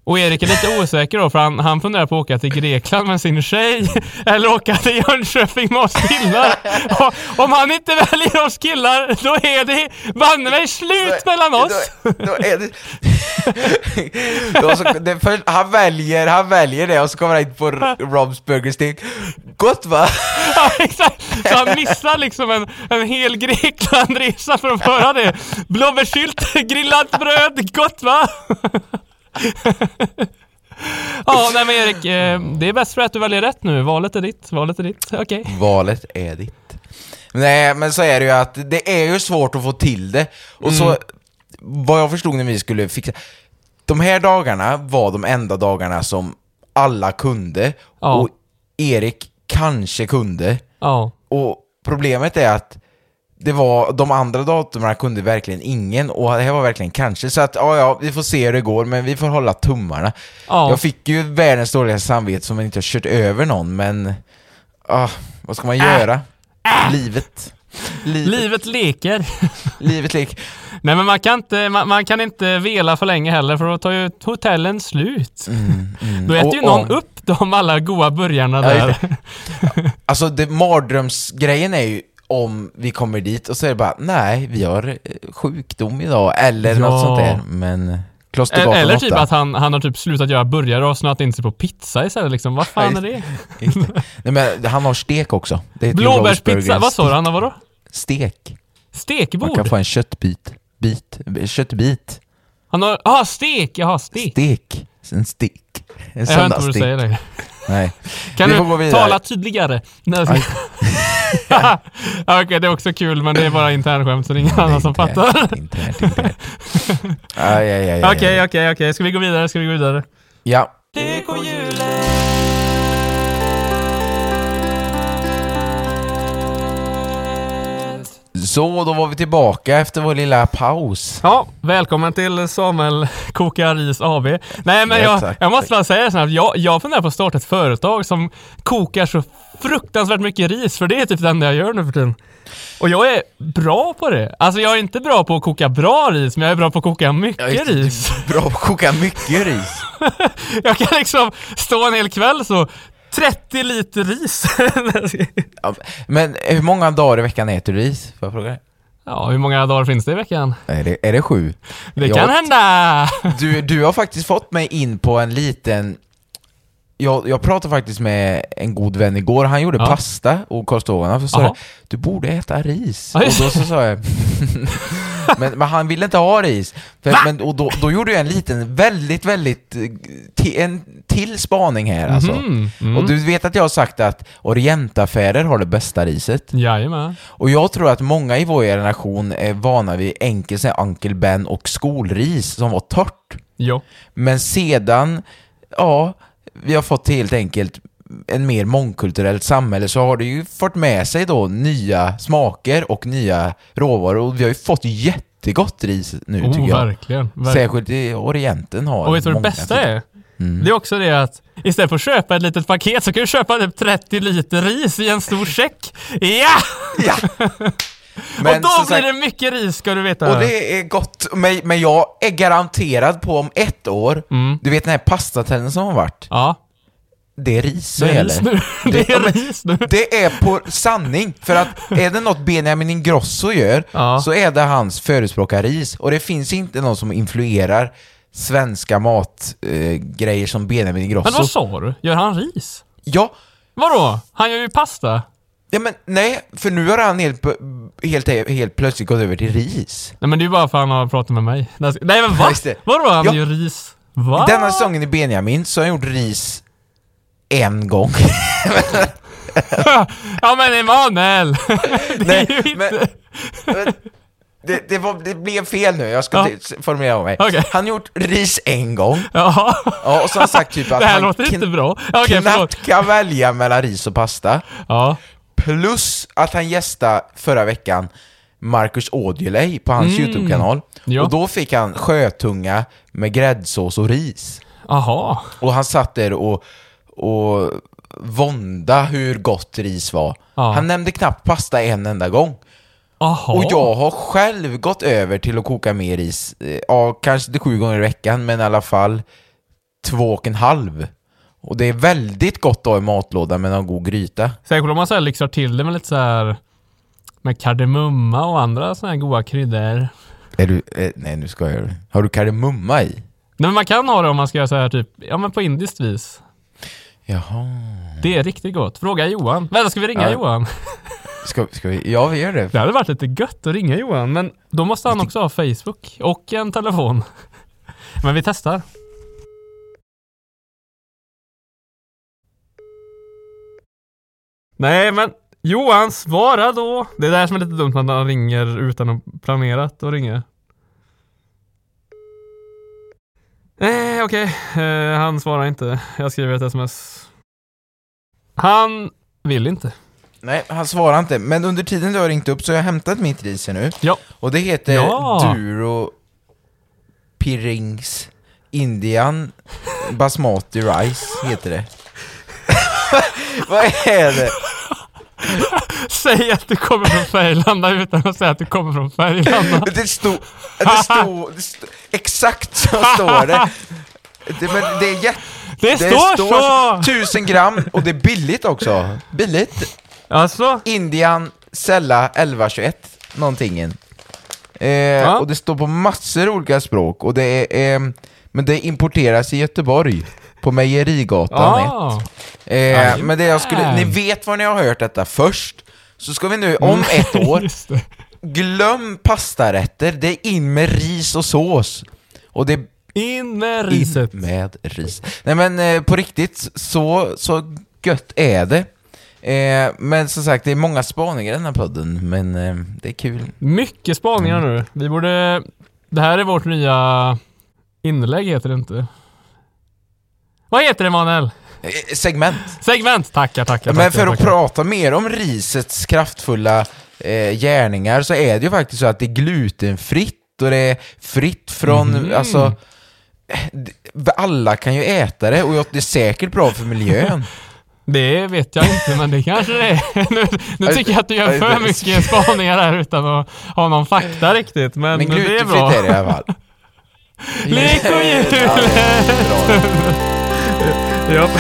Och Erik är lite osäker då, för han, han funderar på att åka till Grekland med sin tjej, eller åka till Jönköping med oss killar. Och, om han inte väljer oss killar, då är det banne mig slut mellan oss! Då, då är det... då så, det först, han, väljer, han väljer det och så kommer han in på Robs Burger Stick. Gott va? Ja, exakt! Så han missar liksom en, en hel Greklandresa för att höra det. Blåbärssylt, grillat bröd, gott va? Ja, nej men Erik, eh, det är bäst för att du väljer rätt nu. Valet är ditt, valet är ditt. Okej. Valet är ditt. Nej, men så är det ju att det är ju svårt att få till det. Och så, vad jag förstod när vi skulle fixa... De här dagarna var de enda dagarna som alla kunde. Ja. Och Erik kanske kunde. Ja. Och problemet är att det var, de andra datumerna kunde verkligen ingen och det här var verkligen kanske. Så att ja, ja, vi får se hur det går, men vi får hålla tummarna. Ja. Jag fick ju världens dåligaste samvete som inte har kört över någon, men... ah, vad ska man göra? Livet. Livet. Livet leker. Livet lek. Nej men man kan, inte, man, man kan inte vela för länge heller för då tar ju hotellen slut. Då äter Och ju någon om- upp de alla goda burgarna Ja, där. just Alltså, det, mardrömsgrejen är ju om vi kommer dit och så är det bara nej, vi har eh, sjukdom idag, eller Ja. något sånt där. Men Klostergatan Eller 8. typ att han, han har typ slutat göra burgare och snöat in sig på pizza istället liksom. Vad fan är det? Nej, men han har stek också. Blåbärspizza, vad sa du? Han har vadå? Stek. Man Stekbord? kan få en köttbit. Bit. Köttbit. Han har, ah stek, jaha stek. Stek. En stek. En Jag hör inte vad du söndagsstek. säger längre. Nej. Kan Vi du tala tydligare? Okej, det är också kul men det är bara internskämt så det är ingen annan som fattar. Okej, okej, okej. Ska vi gå vidare? Ska vi gå vidare? Ja. Så, då var vi tillbaka efter vår lilla paus. Ja, välkommen till Samuel Koka Ris AB. Nej men Ja, jag, jag måste bara säga snabbt, jag, jag funderar på att starta ett företag som kokar så fruktansvärt mycket ris, för det är typ det enda jag gör nu för tiden. Och jag är bra på det. Alltså jag är inte bra på att koka bra ris, men jag är bra på att koka mycket ris. Bra på att koka mycket ris. Jag kan liksom stå en hel kväll så 30 liter ris. Ja, Men hur många dagar i veckan äter du ris? Får jag fråga dig? ja, hur många dagar finns det i veckan? Är det, är det sju? Det Jag- kan hända! Du, du har faktiskt fått mig in på en liten... Jag, jag pratade faktiskt med en god vän igår, han gjorde Ja. pasta och och så sa jag, du borde äta ris. Ja, och då så sa jag, men, men han ville inte ha ris. För, men, och då, då gjorde jag en liten, väldigt, väldigt, eh, en till spaning här alltså. Mhm, mm. Och du vet att jag har sagt att Orientaffärer har det bästa riset. Jajamän. Och jag tror att många i vår generation är vana vid enkelt här Uncle Ben och skolris som var torrt. Jo. Men sedan, ja, vi har fått helt enkelt en mer mångkulturellt samhälle så har det ju fått med sig då nya smaker och nya råvaror och vi har ju fått jättegott ris nu Oh, tycker jag. verkligen. verkligen. Särskilt i Orienten har Och vet du vad det bästa är? Mm. Det är också det att istället för att köpa ett litet paket så kan du köpa typ 30 liter ris i en stor säck. Ja! Ja! Men och då blir sagt- det mycket ris ska du veta. Och det är gott, men, men jag är garanterad på om ett år, Mm. du vet den här pastatrenden som har varit, Ja, det är ris som det gäller. Det ja, är men ris nu. Det är på sanning, för att är det något Benjamin Ingrosso gör, Ja. så är det hans förespråkar ris. Och det finns inte någon som influerar svenska matgrejer eh, som Benjamin Ingrosso. Men vad sa du? Gör han ris? Ja, Vadå? Han gör ju pasta. Ja, men nej, för nu har han helt, helt, helt plötsligt gått över till ris. Nej men det är ju bara för att han har pratat med mig. Nej men va? Vadå han Ja. gör ris? Va? Denna säsongen i Benjamin så har han gjort ris en gång. ja men Emanuel! det Nej, är ju men- inte... Men det, det, var, det blev fel nu, jag ska Ja. formulera om mig. Okej. Han har gjort ris en gång, Jaha. ja, och så har han sagt typ att det här han låter inte bra. Förlåt. knappt kan välja mellan ris och pasta. Ja. Plus att han gästade förra veckan Marcus Aujalay på hans YouTube-kanal. Mm. Ja. Och då fick han sjötunga med gräddsås och ris. Aha. Och han satt där och, och vånda hur gott ris var. Ja. Han nämnde knappt pasta en enda gång. Aha. Och jag har själv gått över till att koka mer ris. Eh, Ja, kanske inte sju gånger i veckan, men i alla fall två och en halv. Och det är väldigt gott att ha i matlådan med någon god gryta. Särskilt om man så här lyxar till det med lite så här med kardemumma och andra såna här goda kryddor. Är du, eh, nej nu ska jag Har du kardemumma i? Nej men man kan ha det om man ska göra så här typ, ja men på indiskt vis. Jaha. Det är riktigt gott. Fråga Johan. Vänta, ska vi ringa Ja. Johan? Ska, ska vi? Ja, vi gör det. Det hade varit lite gött att ringa Johan, men då måste han också ha Facebook och en telefon. Men vi testar. Nej, men Johan, svara då! Det är det här som är lite dumt, att han ringer utan att planerat att ringa. Nej, okej. Eh, han svarar inte. Jag skriver ett sms. Han vill inte. Nej, han svarar inte. Men under tiden du har ringt upp så har jag hämtat mitt ris nu. Ja. Och det heter Ja. Duro Pirings Indian Basmati Rice, heter det. Vad är det? Säg att du kommer från Färgelanda utan att säga att du kommer från Färgelanda. Det stod... Det stod... Det stod exakt så står det. det men det är jätte... Det, står, så! Tusen gram och det är billigt också. Billigt. Alltså, Indian Sella 1121 någonting. Eh, Och det står på massor olika språk och det är... Eh, men det importeras i Göteborg. På Mejerigatan 1. Eh, men det jag skulle, ni vet var ni har hört detta först. Så ska vi nu, om ett år, glöm pastarätter, det är in med ris och sås. Och det In med in riset. med ris. Nej men eh, på riktigt, så, så gött är det. Eh, men som sagt, det är många spaningar i den här podden, men eh, det är kul. Mycket spaningar nu. Vi borde... Det här är vårt nya inlägg heter det inte. Vad heter det Emanuel? Eh, segment. Segment! Tackar, tackar, Men tackar, för att tackar. prata mer om risets kraftfulla eh, gärningar så är det ju faktiskt så att det är glutenfritt och det är fritt från, Mhm. alltså eh, alla kan ju äta det och det är säkert bra för miljön. Det vet jag inte, men det kanske det är. Nu, nu tycker jag att du gör för mycket spaningar här utan att ha någon fakta riktigt, men, Men det är glutenfritt bra. är det i alla fall. Lek Japp.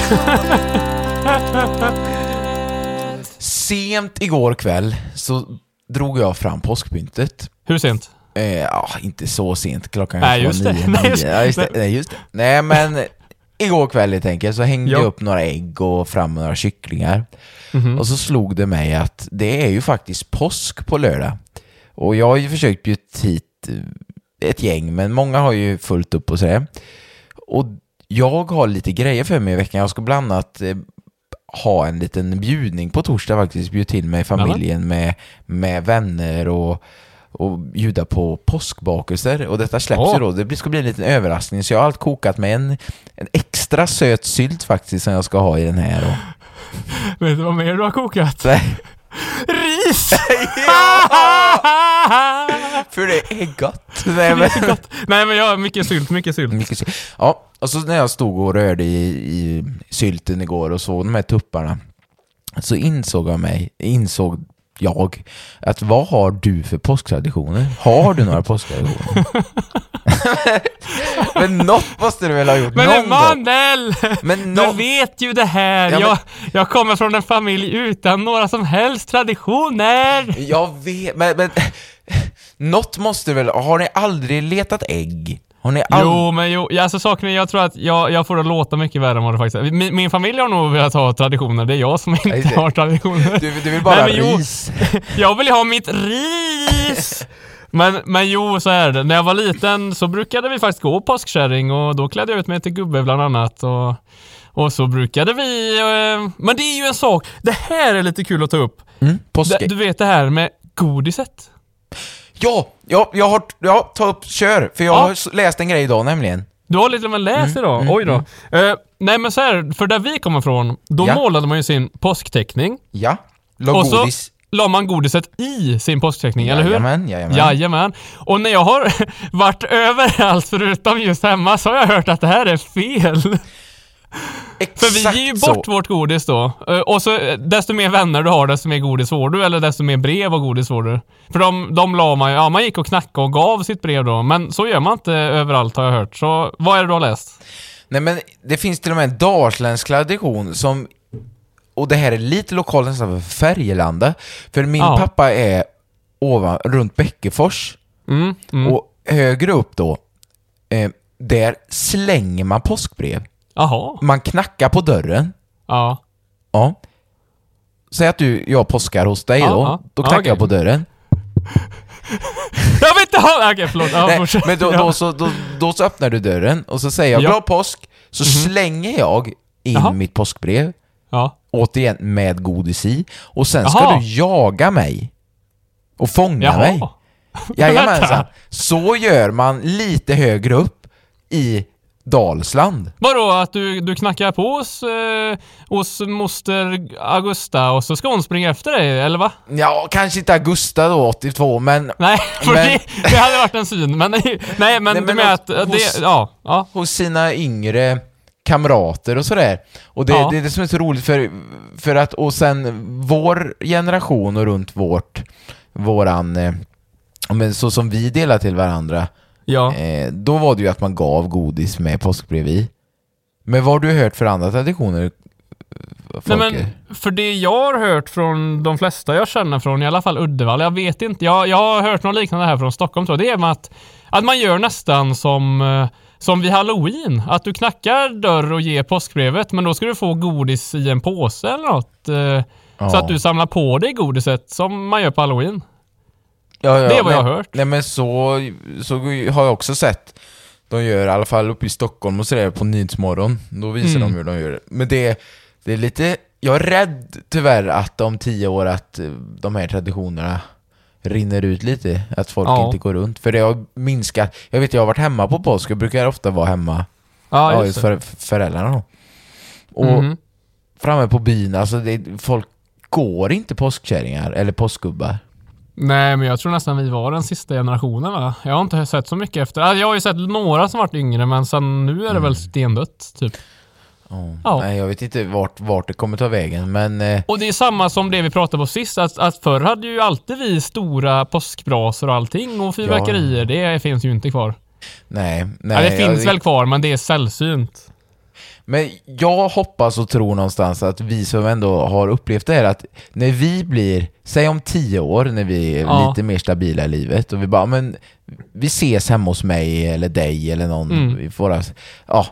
Sent igår kväll så drog jag fram påskpyntet. Hur sent? Eh, ja, inte så sent, klockan Nej, var just det. nio, Nej, just-. Ja, just det. Nej, just det. Nej, men igår kväll helt enkelt så hängde Ja. jag upp några ägg och fram några kycklingar. Mhm. Och så slog det mig att det är ju faktiskt påsk på lördag. Och jag har ju försökt bjuda hit ett gäng, men många har ju fullt upp och sådär. Och jag har lite grejer för mig i veckan. Jag ska bland annat eh, ha en liten bjudning på torsdag faktiskt. Bjuda till mig familjen med, med vänner och, och bjuda på påskbakelser. Och detta släpps Åh. ju då. Det ska bli en liten överraskning. Så jag har allt kokat med en, en extra söt sylt faktiskt som jag ska ha i den här. Och, Vet du vad mer du har kokat? Nej. Ris! För det är gott. Nej, men, Nej men jag har mycket sylt, mycket sylt. mycket sylt. Ja, och så när jag stod och rörde i, i sylten igår och såg de här tupparna så insåg jag mig, insåg jag, att vad har du för påsktraditioner? Har du några påsktraditioner? men något måste du väl ha gjort Men någon? Emanuel! Men Du någon- vet ju det här! Ja, men- jag, jag kommer från en familj utan några som helst traditioner! Jag vet, men, men något måste väl, har ni aldrig letat ägg? Har ni aldrig... Jo, men jo, alltså saken är, jag tror att jag, jag får det låta mycket värre än vad det faktiskt är. Min, min familj har nog velat ha traditioner, det är jag som inte har traditioner. Du, du vill bara Nej, men jo. ris? Jag vill ha mitt ris! Men, men jo, så är det. När jag var liten så brukade vi faktiskt gå påskkärring och då klädde jag ut mig till gubbe bland annat. Och, och så brukade vi... Eh, men det är ju en sak, det här är lite kul att ta upp. Mm, påsk... Det, du vet det här med godiset? Ja, ja, jag har, ja, ta upp, kör! För jag Ja. har läst en grej idag nämligen. Du har lite med läst Mm, idag? Oj då. Eh, nej men så här, för där vi kommer ifrån, då Ja. målade man ju sin påskteckning. Ja. La Och så godis. la man godiset i sin påskteckning, eller hur? Jajamän, jajamän. Jajamän. Och när jag har varit överallt förutom just hemma så har jag hört att det här är fel. För vi Exakt ger ju så. bort vårt godis då. Eh, Och så eh, desto mer vänner du har, desto mer godis får du. Eller desto mer brev och godis får du. För de, de la man ju, ja man gick och knackade och gav sitt brev då. Men så gör man inte överallt har jag hört. Så vad är det du har läst? Nej men det finns till och med en dalsländsk tradition som, och det här är lite lokalt nästan för Färgelanda, för min Ja. pappa är ovan, runt Bäckefors, Mm, mm. och högre upp då, eh, där slänger man påskbrev. Jaha. Man knackar på dörren, Ja. ja. Säg att du, jag påskar hos dig då, ja. då knackar jag på dörren. Jag vill inte ha... Okej, förlåt. Ja, Nej, fortsätt. men då, då, så, då, då så öppnar du dörren och så säger jag Ja. Mhm. glad påsk, så slänger jag in Jaha. mitt påskbrev, Ja. återigen med godis i, och sen ska Jaha. du jaga mig och fånga Jaha. mig. Jajamensan. Så gör man lite högre upp i Dalsland. Vadå, att du, du knackar på hos, eh, hos moster Augusta och så ska hon springa efter dig, eller va? Ja, kanske inte Augusta då, 82, men Nej, för Men- det, det hade varit en syn. Men nej, nej men, Nej, du men menar att hos- det, ja, ja. hos sina yngre kamrater och sådär. Och det, Ja. det är det som är så roligt för, för att, och sen vår generation och runt vårt, våran, eh, men så som vi delar till varandra, Ja. eh, då var det ju att man gav godis med påskbrev i. Men vad har du hört för andra traditioner? Nej, Folke? men för det jag har hört från de flesta jag känner från i alla fall Uddevalla, jag vet inte, jag, jag har hört något liknande här från Stockholm tror jag, det är att, att man gör nästan som, eh, som vid halloween. Att du knackar dörr och ger påskbrevet, men då ska du få godis i en påse eller något. eh, Så Ja. att du samlar på dig godiset som man gör på halloween. Ja, ja, Det är vad nej, jag har hört. Nej men så, så har jag också sett. De gör i alla fall uppe i Stockholm och sådär på Nyhetsmorgon. Då visar Mm. de hur de gör det. Men det, det är lite, jag är rädd tyvärr att om tio år att eh, de här traditionerna rinner ut lite. Att folk Ja. inte går runt. För det har minskat. Jag vet jag har varit hemma på påsk, jag brukar ofta vara hemma. Ja, Ja, just för, föräldrarna då. Och Mhm. framme på byn, alltså det, folk går inte påskkärringar eller påskgubbar. Nej, men jag tror nästan vi var den sista generationen va? Jag har inte sett så mycket efter. Alltså, jag har ju sett några som varit yngre, men sen nu är det väl stendött, typ. Ja. Ja. Nej, jag vet inte vart, vart det kommer ta vägen, men... Eh, Och det är samma som det vi pratade på sist, att, att förr hade ju alltid vi stora påskbrasor och allting och fyrverkerier, det finns ju inte kvar. nej, nej. ja, det finns jag, väl kvar, men det är sällsynt. Men jag hoppas och tror någonstans att vi som ändå har upplevt det här, att när vi blir, säg om tio år, när vi är Ja. lite mer stabila i livet och vi bara, men vi ses hemma hos mig eller dig eller någon, Mm. vi får, ja,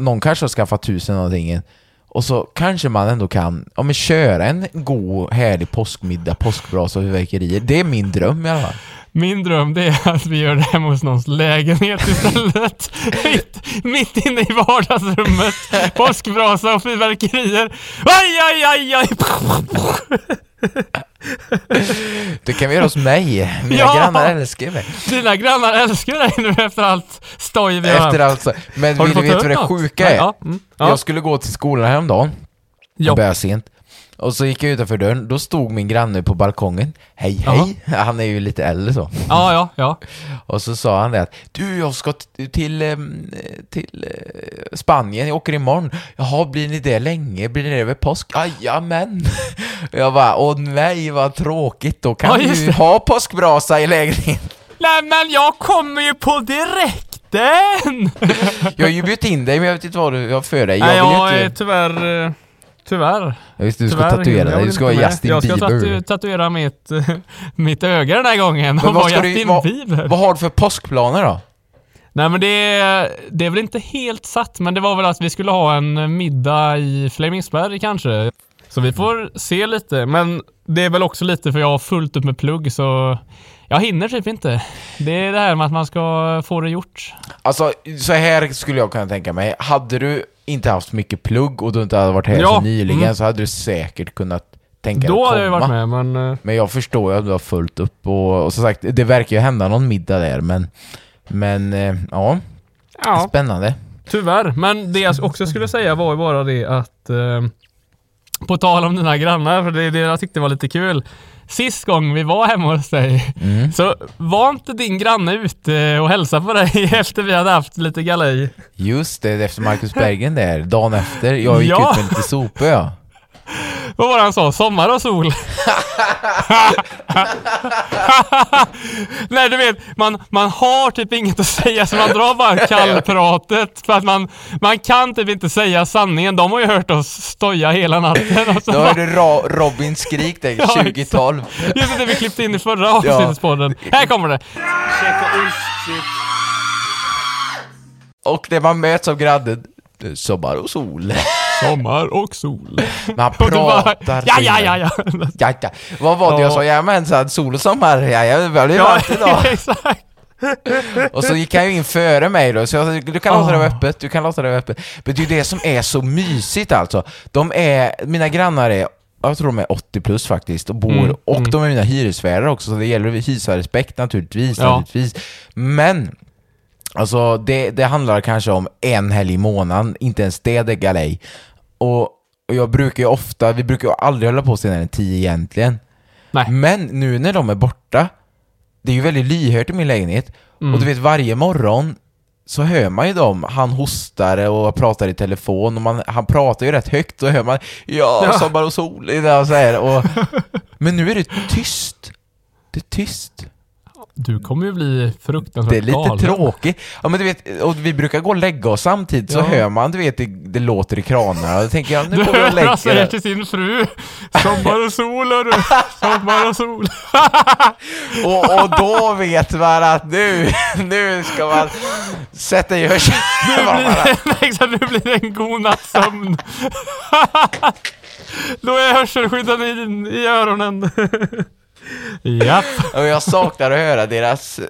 någon kanske har skaffat eller någonting, och så kanske man ändå kan, ja men köra en god, härlig påskmiddag, påskbrasa och fyrverkerier. Det är min dröm i alla fall. Min dröm det är att vi gör det hemma hos någons lägenhet istället. mitt, mitt inne i vardagsrummet. Påskbrasa och fyrverkerier. Aj, aj, aj, aj. Det kan vi göra hos mig. Mina Ja! grannar älskar mig. Dina grannar älskar dig nu efter allt stoj vi har Efter allt så. Men vill du veta ta vad det sjuka Nej, är? ja, mm, ja. Jag skulle gå till skolan häromdagen. Ja. Jag började sent. Och så gick jag utanför dörren, då stod min granne på balkongen. Hej hej! Han är ju lite äldre så. Ja, ja, ja. Och så sa han det att du, jag ska till, ehm, till eh, Spanien, jag åker imorgon. Jaha, blir ni det länge? Blir ni det över påsk? Jajamän! Jag bara, åh nej vad tråkigt, då kan Ja, du ha påskbrasa i lägenheten. Nej men jag kommer ju på direkten! Jag har ju bjudit in dig, men jag vet inte vad du har för dig. Jag Nej, jag ju är inte... tyvärr... Tyvärr. Jag visste du ska tyvärr, tatuera dig, du ska vara. Justin Jag ska Bieber. tatu- tatuera mitt, mitt öga den här gången och vara vad, ska du, Justin vad, Bieber. vad har du för påskplaner då? Nej men det är, det är väl inte helt satt, men det var väl att vi skulle ha en middag i Flemingsberg kanske. Så vi får se lite, men det är väl också lite för jag har fullt upp med plugg så jag hinner typ inte. Det är det här med att man ska få det gjort. Alltså, så här skulle jag kunna tänka mig. Hade du inte haft mycket plugg och du inte hade varit här Ja, så nyligen mm. så hade du säkert kunnat tänka dig Då att hade jag komma. varit med, men eh, Men jag förstår ju att du har fullt upp och, och som sagt, det verkar ju hända någon middag där men Men, eh, ja, ja, spännande. tyvärr. Men det jag också skulle säga var ju bara det att eh, på tal om dina grannar, för det det jag tyckte var lite kul. Sist gång vi var hemma hos dig Mm. så var inte din granne ute och hälsade på dig efter vi hade haft lite galej? Just det, efter Marcus Bergen där, dagen efter. Jag gick Ja. ut med lite sopor ja. Vad var det han sa? Sommar och sol? Nej du vet, man, man har typ inget att säga så man drar bara kallpratet för att man, man kan typ inte säga sanningen. De har ju hört oss stoja hela natten. Och så Då hörde Ra- Robin skrik där, Ja, 2012. just det, vi klippte in i förra avsnittspodden. Här kommer det. Och när man möts av grannen, det sommar och sol. Sommar och sol. Bara, pratar ja, ja, ja, ja. ja, ja. Vad var det jag Ja. sa? Jajamensan, sol och sommar. Ja, ja, det blir varmt idag. exakt. Och så gick han ju in före mig då, så jag du kan låta det vara Ah. öppet, du kan låta det vara öppet. Men det är ju det som är så mysigt alltså. De är, mina grannar är, jag tror de är 80 plus faktiskt, och bor, Mm, och mm. de är mina hyresvärdar också, så det gäller att visa respekt naturligtvis, Ja. naturligtvis. Men, alltså det, det handlar kanske om en helg i månaden, inte ens det, är galej. Och, och jag brukar ju ofta, vi brukar ju aldrig hålla på senare än 10 egentligen. Nej. Men nu när de är borta, det är ju väldigt lyhört i min lägenhet, Mm. och du vet varje morgon så hör man ju dem, han hostar och pratar i telefon och man, han pratar ju rätt högt, så hör man ja, Ja. sommar och sol och så här, och, Men nu är det tyst. Det är tyst. Du kommer ju bli fruktansvärt Det är lite galen. tråkigt. Ja men du vet, och vi brukar gå och lägga oss samtidigt så Ja. hör man, du vet, det, det låter i kranarna då tänker jag, nu Du går vi och lägger oss. till sin fru Sommar och sol hörru, sommar och sol. Och, och då vet man att nu, nu ska man sätta i hörseln. nu blir det en god nattsömn. Då är hörselskydden i, i öronen. Japp. Och jag saknar att höra deras...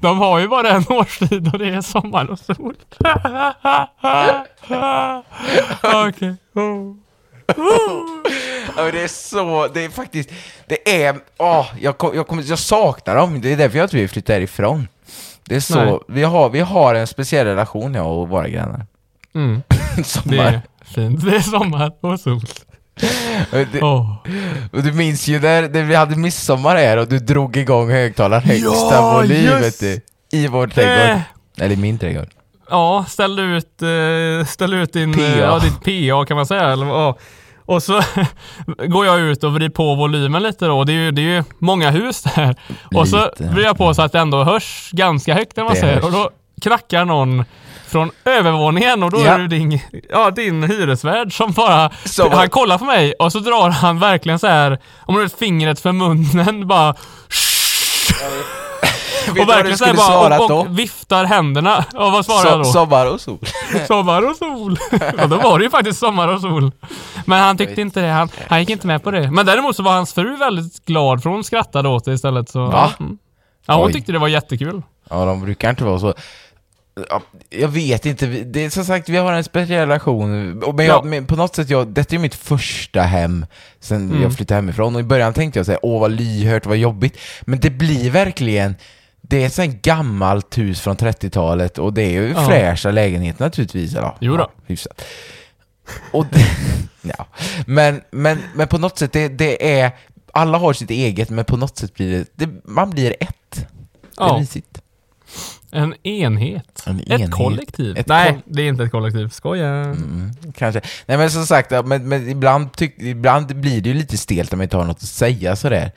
De har ju bara en årstid och det är sommar och sol. Okej. Oh. Ja, men det är så, det är faktiskt, det är, åh, jag, kom, jag, kommer, jag saknar dem, det är därför jag inte vill flytta härifrån. Det är så, Nej. vi har, vi har en speciell relation jag och våra grannar. Mm, det Sommar. är fint. Det är sommar och sol. Åh. och du minns ju när, när vi hade midsommar här och du drog igång högtalaren högsta Ja, volym just du, i vår trädgård. Eh. Eller min trädgård. Ja, ställ ut, eh, ställ ut din, PA. eh, ja, ditt PA kan man säga. Eller, ja. Och så går jag ut och vrider på volymen lite då. Det är ju, det är ju många hus där. Och så Lite. vrider jag på så att det ändå hörs ganska högt när man Det säger. hörs. Och då knackar någon från övervåningen och då Ja. är det din, ja, din hyresvärd som bara, Som- han kollar på mig och så drar han verkligen så här om du vet fingret för munnen bara och verkligen så här skulle bara och, och viftar händerna. Och vad svarar jag So, då? sommar och sol. Sommar och sol. Ja, då var det ju faktiskt sommar och sol. Men han tyckte inte det. Han, han gick inte med på det. Men däremot så var hans fru väldigt glad för hon skrattade åt det istället. Så, Va? Mm. Ja, hon Oj. tyckte det var jättekul. Ja, de brukar inte vara så. Ja, Jag vet inte, det är som sagt, vi har en speciell relation. Men, jag, Ja. men på något sätt, jag, detta är mitt första hem sen Mm. jag flyttade hemifrån. Och i början tänkte jag säga, åh vad lyhört, vad jobbigt. Men det blir verkligen, det är ett sånt här gammalt hus från 30-talet och det är ju Ja. fräscha lägenheter naturligtvis. Eller? Jo då. Ja, hyfsat. Och det, ja. men, men, men på något sätt, det, det är... Alla har sitt eget, men på något sätt blir det... det man blir ett. Det är Ja. mysigt. En enhet. En Ett enhet. kollektiv. Ett Nej, koll- det är inte ett kollektiv. Skoja. Mm, kanske. Nej men som sagt, men, men ibland, tyck, ibland blir det ju lite stelt om man inte har något att säga sådär.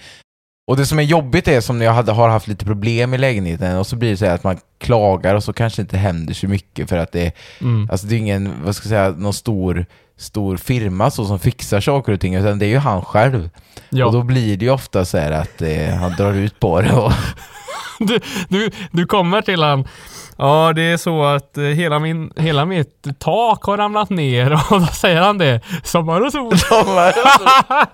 Och det som är jobbigt är som när jag hade, har haft lite problem i lägenheten och så blir det så här att man klagar och så kanske inte händer så mycket för att det, Mm. alltså det är ingen, vad ska jag säga, någon stor, stor firma så som fixar saker och ting utan det är ju han själv. Ja. Och då blir det ju ofta så här att eh, han drar ut på det och Du, du, du kommer till han. Ja, det är så att eh, hela, min, hela mitt tak har ramlat ner och då säger han det. Sommar och sol.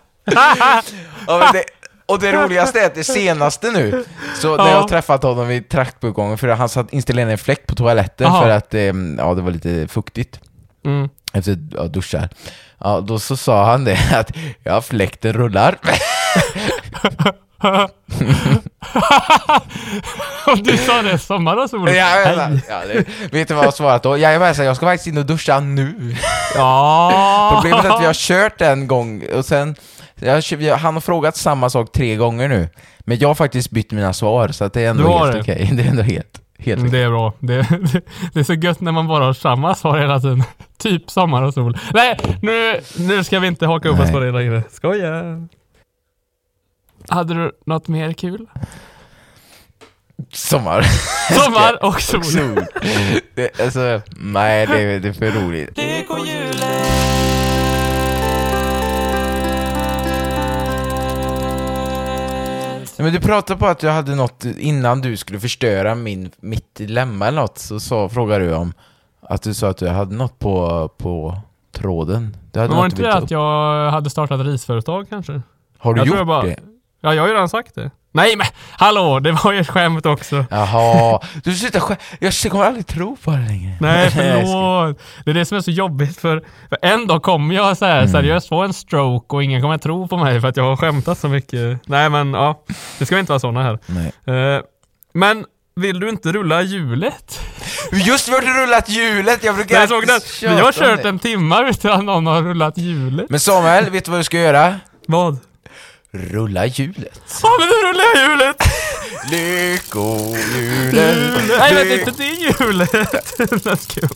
Ja, men det, och det roligaste är att det senaste nu, så när Ja. jag träffat honom vid traktbegången, för han satt installerade en fläkt på toaletten Aha. för att eh, ja, det var lite fuktigt Mm. efter ja, duschar. Ja, då så sa han det att ja, fläkten rullar. Och du sa det, sommar och sol. ja, Hej. ja, det, vet du vad jag svarat då? Jag, jag, jag ska faktiskt in och duscha nu. Ja. Problemet är att vi har kört en gång och sen jag, han har frågat samma sak tre gånger nu. Men jag har faktiskt bytt mina svar så att det är ändå helt det? okej. Det är ändå helt, helt Mm, okej. Det är bra. Det, det, det är så gött när man bara har samma svar hela tiden. typ sommar och sol. Nej, nu, nu ska vi inte haka upp oss på det längre. Skoja. Hade du något mer kul? Sommar. Sommar och sol. Sol. Det, alltså, nej, det, är- det är för roligt. Men du pratade på att du hade något innan du skulle förstöra min, mitt dilemma eller något, så, så frågade du om att du sa att du hade något på, på tråden. Du hade Men var inte det att jag hade startat risföretag kanske? Har du jag gjort jag bara- det? Ja, jag har ju redan sagt det. Nej men hallå, det var ju ett skämt också. Jaha, du slutar skä- Jag kommer aldrig tro på det längre. Nej jag förlåt. Det är det som är så jobbigt för, för en dag kommer jag så här Mm. seriöst få en stroke och ingen kommer tro på mig för att jag har skämtat så mycket. Nej men ja, det ska inte vara sådana här. Nej. Eh, men vill du inte rulla hjulet? Just vi har rullat hjulet, jag brukar Jag såg den. alltid Vi har kört en timme utan någon har rullat hjulet. Men Samuel, vet du vad du ska göra? Vad? Rulla hjulet. Ja men nu rullar jag hjulet! Lyckohjulet. Nej vänta inte det hjulet! Let's go.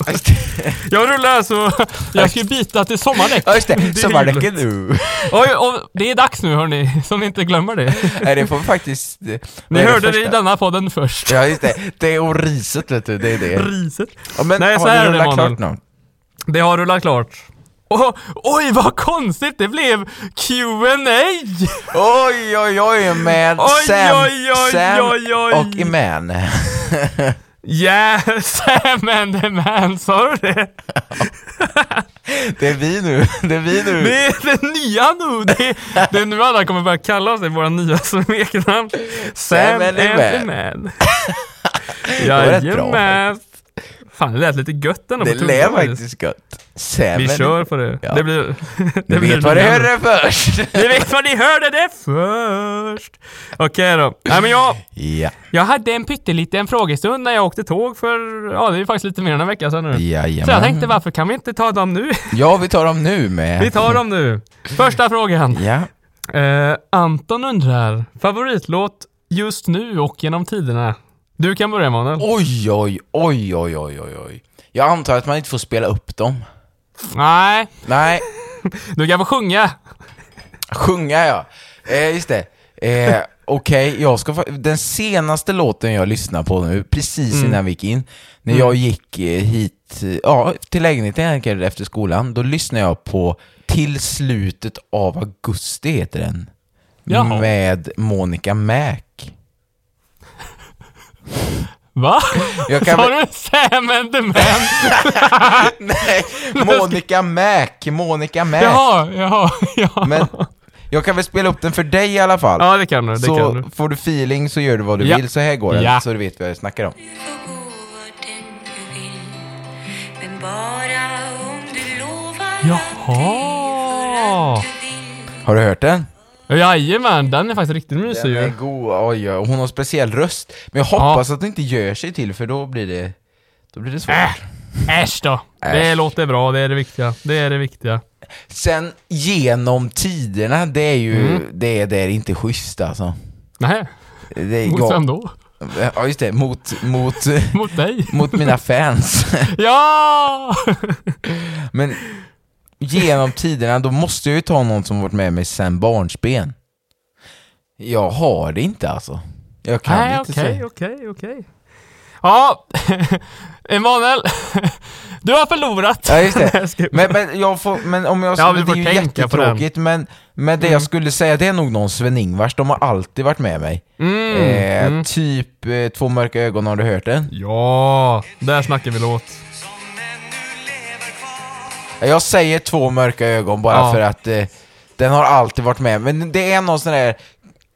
Jag rullar alltså, jag ska byta till sommardäck. Ja just det, sommardäcken nu. Oj, och det är dags nu hörni, så ni inte glömmer det. Nej det får vi faktiskt... Ni Ni hörde det i denna podden först. Ja just det, det är och riset vet du, det är det. Riset. Ja, men Nej, så har du rullat klart nu? Det har rullat klart. Oh, oj vad konstigt, det blev Q&A. Oj oj oj med Oj, Sam, oj, oj, Sam oj, oj. och Iman. Yeah, Sam and the man, sa du det? Det är vi nu, det är vi nu. Det är det nya nu. Det är, det är nu alla kommer börja kalla oss våra nya smeknamn. Sam and the man. bra Jajamän. Fan, det lät lite gött ändå Det på lät faktiskt. gött. Sam Vi kör på det. Ja. Det blir... Ni det blir vet vad nu. hörde först. Ni vet vad ni hörde det först! Okej då. Nej men jag, Ja, jag hade en pytteliten frågestund när jag åkte tåg för, ja det är faktiskt lite mer än en vecka sedan nu. Så jag jajamän. tänkte varför kan vi inte ta dem nu? Ja, vi tar dem nu med. Vi tar dem nu. Första frågan. Ja. Eh, Anton undrar, favoritlåt just nu och genom tiderna? Du kan börja Emanuel. Oj, oj, oj, oj, oj, oj, oj. Jag antar att man inte får spela upp dem. Nej, Nej, du kan få sjunga. sjunga ja. Eh, just det. Eh, Okej, jag ska fa- Den senaste låten jag lyssnade på nu, precis Mm. innan vi gick in, när jag gick eh, hit, eh, ja, till lägenheten helt enkelt efter skolan, då lyssnade jag på Till slutet av augusti heter den. Jaha. Med Monica Mac. Va? Jag kan Sa du Sam and the man? Nej, Monica Mac, Monica Mac. Jaha, jaha, ja. Men jag kan väl spela upp den för dig i alla fall. Ja det kan du, det så kan du. får du feeling så gör du vad du Ja. vill, så här går den, Ja. så du vet vad jag snackar om. Jaha. Har du hört den? Jajamän, den är faktiskt riktigt mysig Den är ju. god, oj, oj. och hon har speciell röst. Men jag hoppas att det inte gör sig till för då blir det, då blir det svårt. Äh, äsch då. Det Äsch. låter bra, det är det viktiga. Det är det viktiga. Sen genom tiderna, det är ju, Mm. det, är, det är inte schysst alltså. Nej, Det är, mot vem då? Ja just det, mot, mot, Mot dig? mot mina fans. Ja! Men genom tiderna, då måste jag ju ta någon som varit med mig sen barnsben. Jag har det inte alltså. Jag kan Nej, inte okej, säga. okej, okej. Ja, Emanuel. Du har förlorat. Ja just det. Men, men, jag får, men om jag Ja, det är ju. Mm. jättetråkigt men, men det jag skulle säga det är nog någon Sven-Ingvars, de har alltid varit med mig. Mm, Eh, mm. Typ eh, Två mörka ögon, har du hört den? Ja, där snackar vi låt. Jag säger Två mörka ögon bara Ja. för att eh, den har alltid varit med. Men det är någon sån där...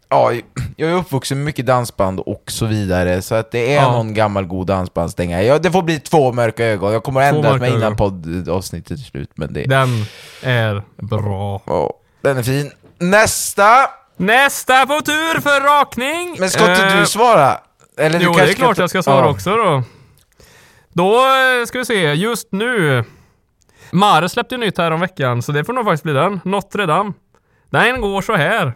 Ja, jag är uppvuxen med mycket dansband och så vidare, så att det är Ja. någon gammal god dansbandsdänga. Ja, det får bli Två mörka ögon. Jag kommer att Två ändra mörka mig innan ögon. poddavsnittet är slut, men det... Den är bra. Ja, den är fin. Nästa! Nästa på tur för rakning. Men ska inte Eh, du svara? Eller du Jo, det kanske är klart jag ska svara Ja. också då. Då eh, ska vi se, just nu. Mare släppte ju nytt här om veckan, så det får nog faktiskt bli den. Notre Dame. Den går så här.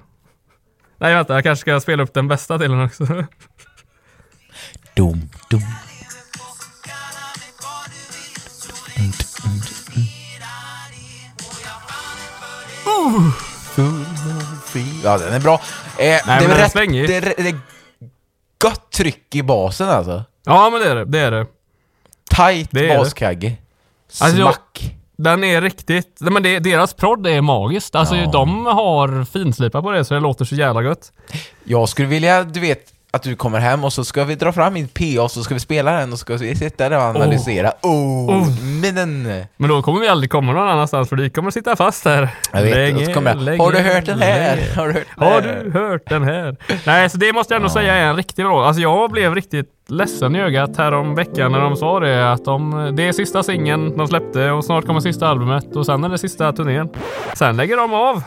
Nej vänta, jag kanske ska spela upp den bästa delen också. Dum, dum. Ja, den är bra. Eh, det, men är den är rätt, svängig. det, är, det är gott tryck i basen alltså. ja men det är det, det är det. Tight Det är det. baskagge. Alltså, jag- Smack. Den är riktigt, nej, men det, deras prodd är magiskt. Alltså Ja. de har finslipat på det så det låter så jävla gött. Jag skulle vilja, du vet, att du kommer hem och så ska vi dra fram min PA och så ska vi spela den och så ska vi sitta där och analysera. Oh, Oh. minnen! Men då kommer vi aldrig komma någon annanstans för vi kommer sitta fast här. Jag vet, Länge, kommer jag, länge, har du hört den här? länge. Har du hört den Har här? du hört den här? Nej, så det måste jag ändå säga är en riktigt bra. Alltså jag blev riktigt ledsen i ögat här om veckan när de sa det att de, det är sista singeln de släppte och snart kommer sista albumet och sen är det sista turnén. Sen lägger de av.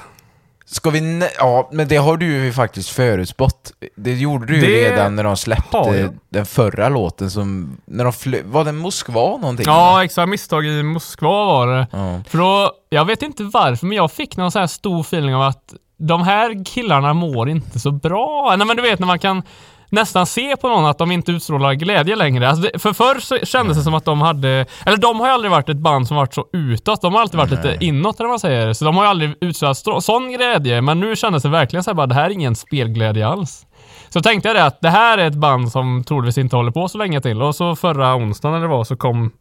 Ska vi... Ja, men det har du ju faktiskt förutspått. Det gjorde du ju Det redan när de släppte den förra låten som... När de flö... Var det Moskva någonting? Ja, exakt. Misstag i Moskva var det. Ja. För då, jag vet inte varför, men jag fick någon sån här stor feeling av att de här killarna mår inte så bra. Nej men du vet när man kan nästan se på någon att de inte utstrålar glädje längre. Alltså det, för förr så kändes det som att de hade, eller de har ju aldrig varit ett band som varit så utåt. De har alltid varit lite inåt eller vad man säger. Så de har ju aldrig utstrålat strå- sån glädje. Men nu kändes det verkligen så här bara, det här är ingen spelglädje alls. Så tänkte jag det att det här är ett band som troligtvis inte håller på så länge till. Och så förra onsdagen det var så kom,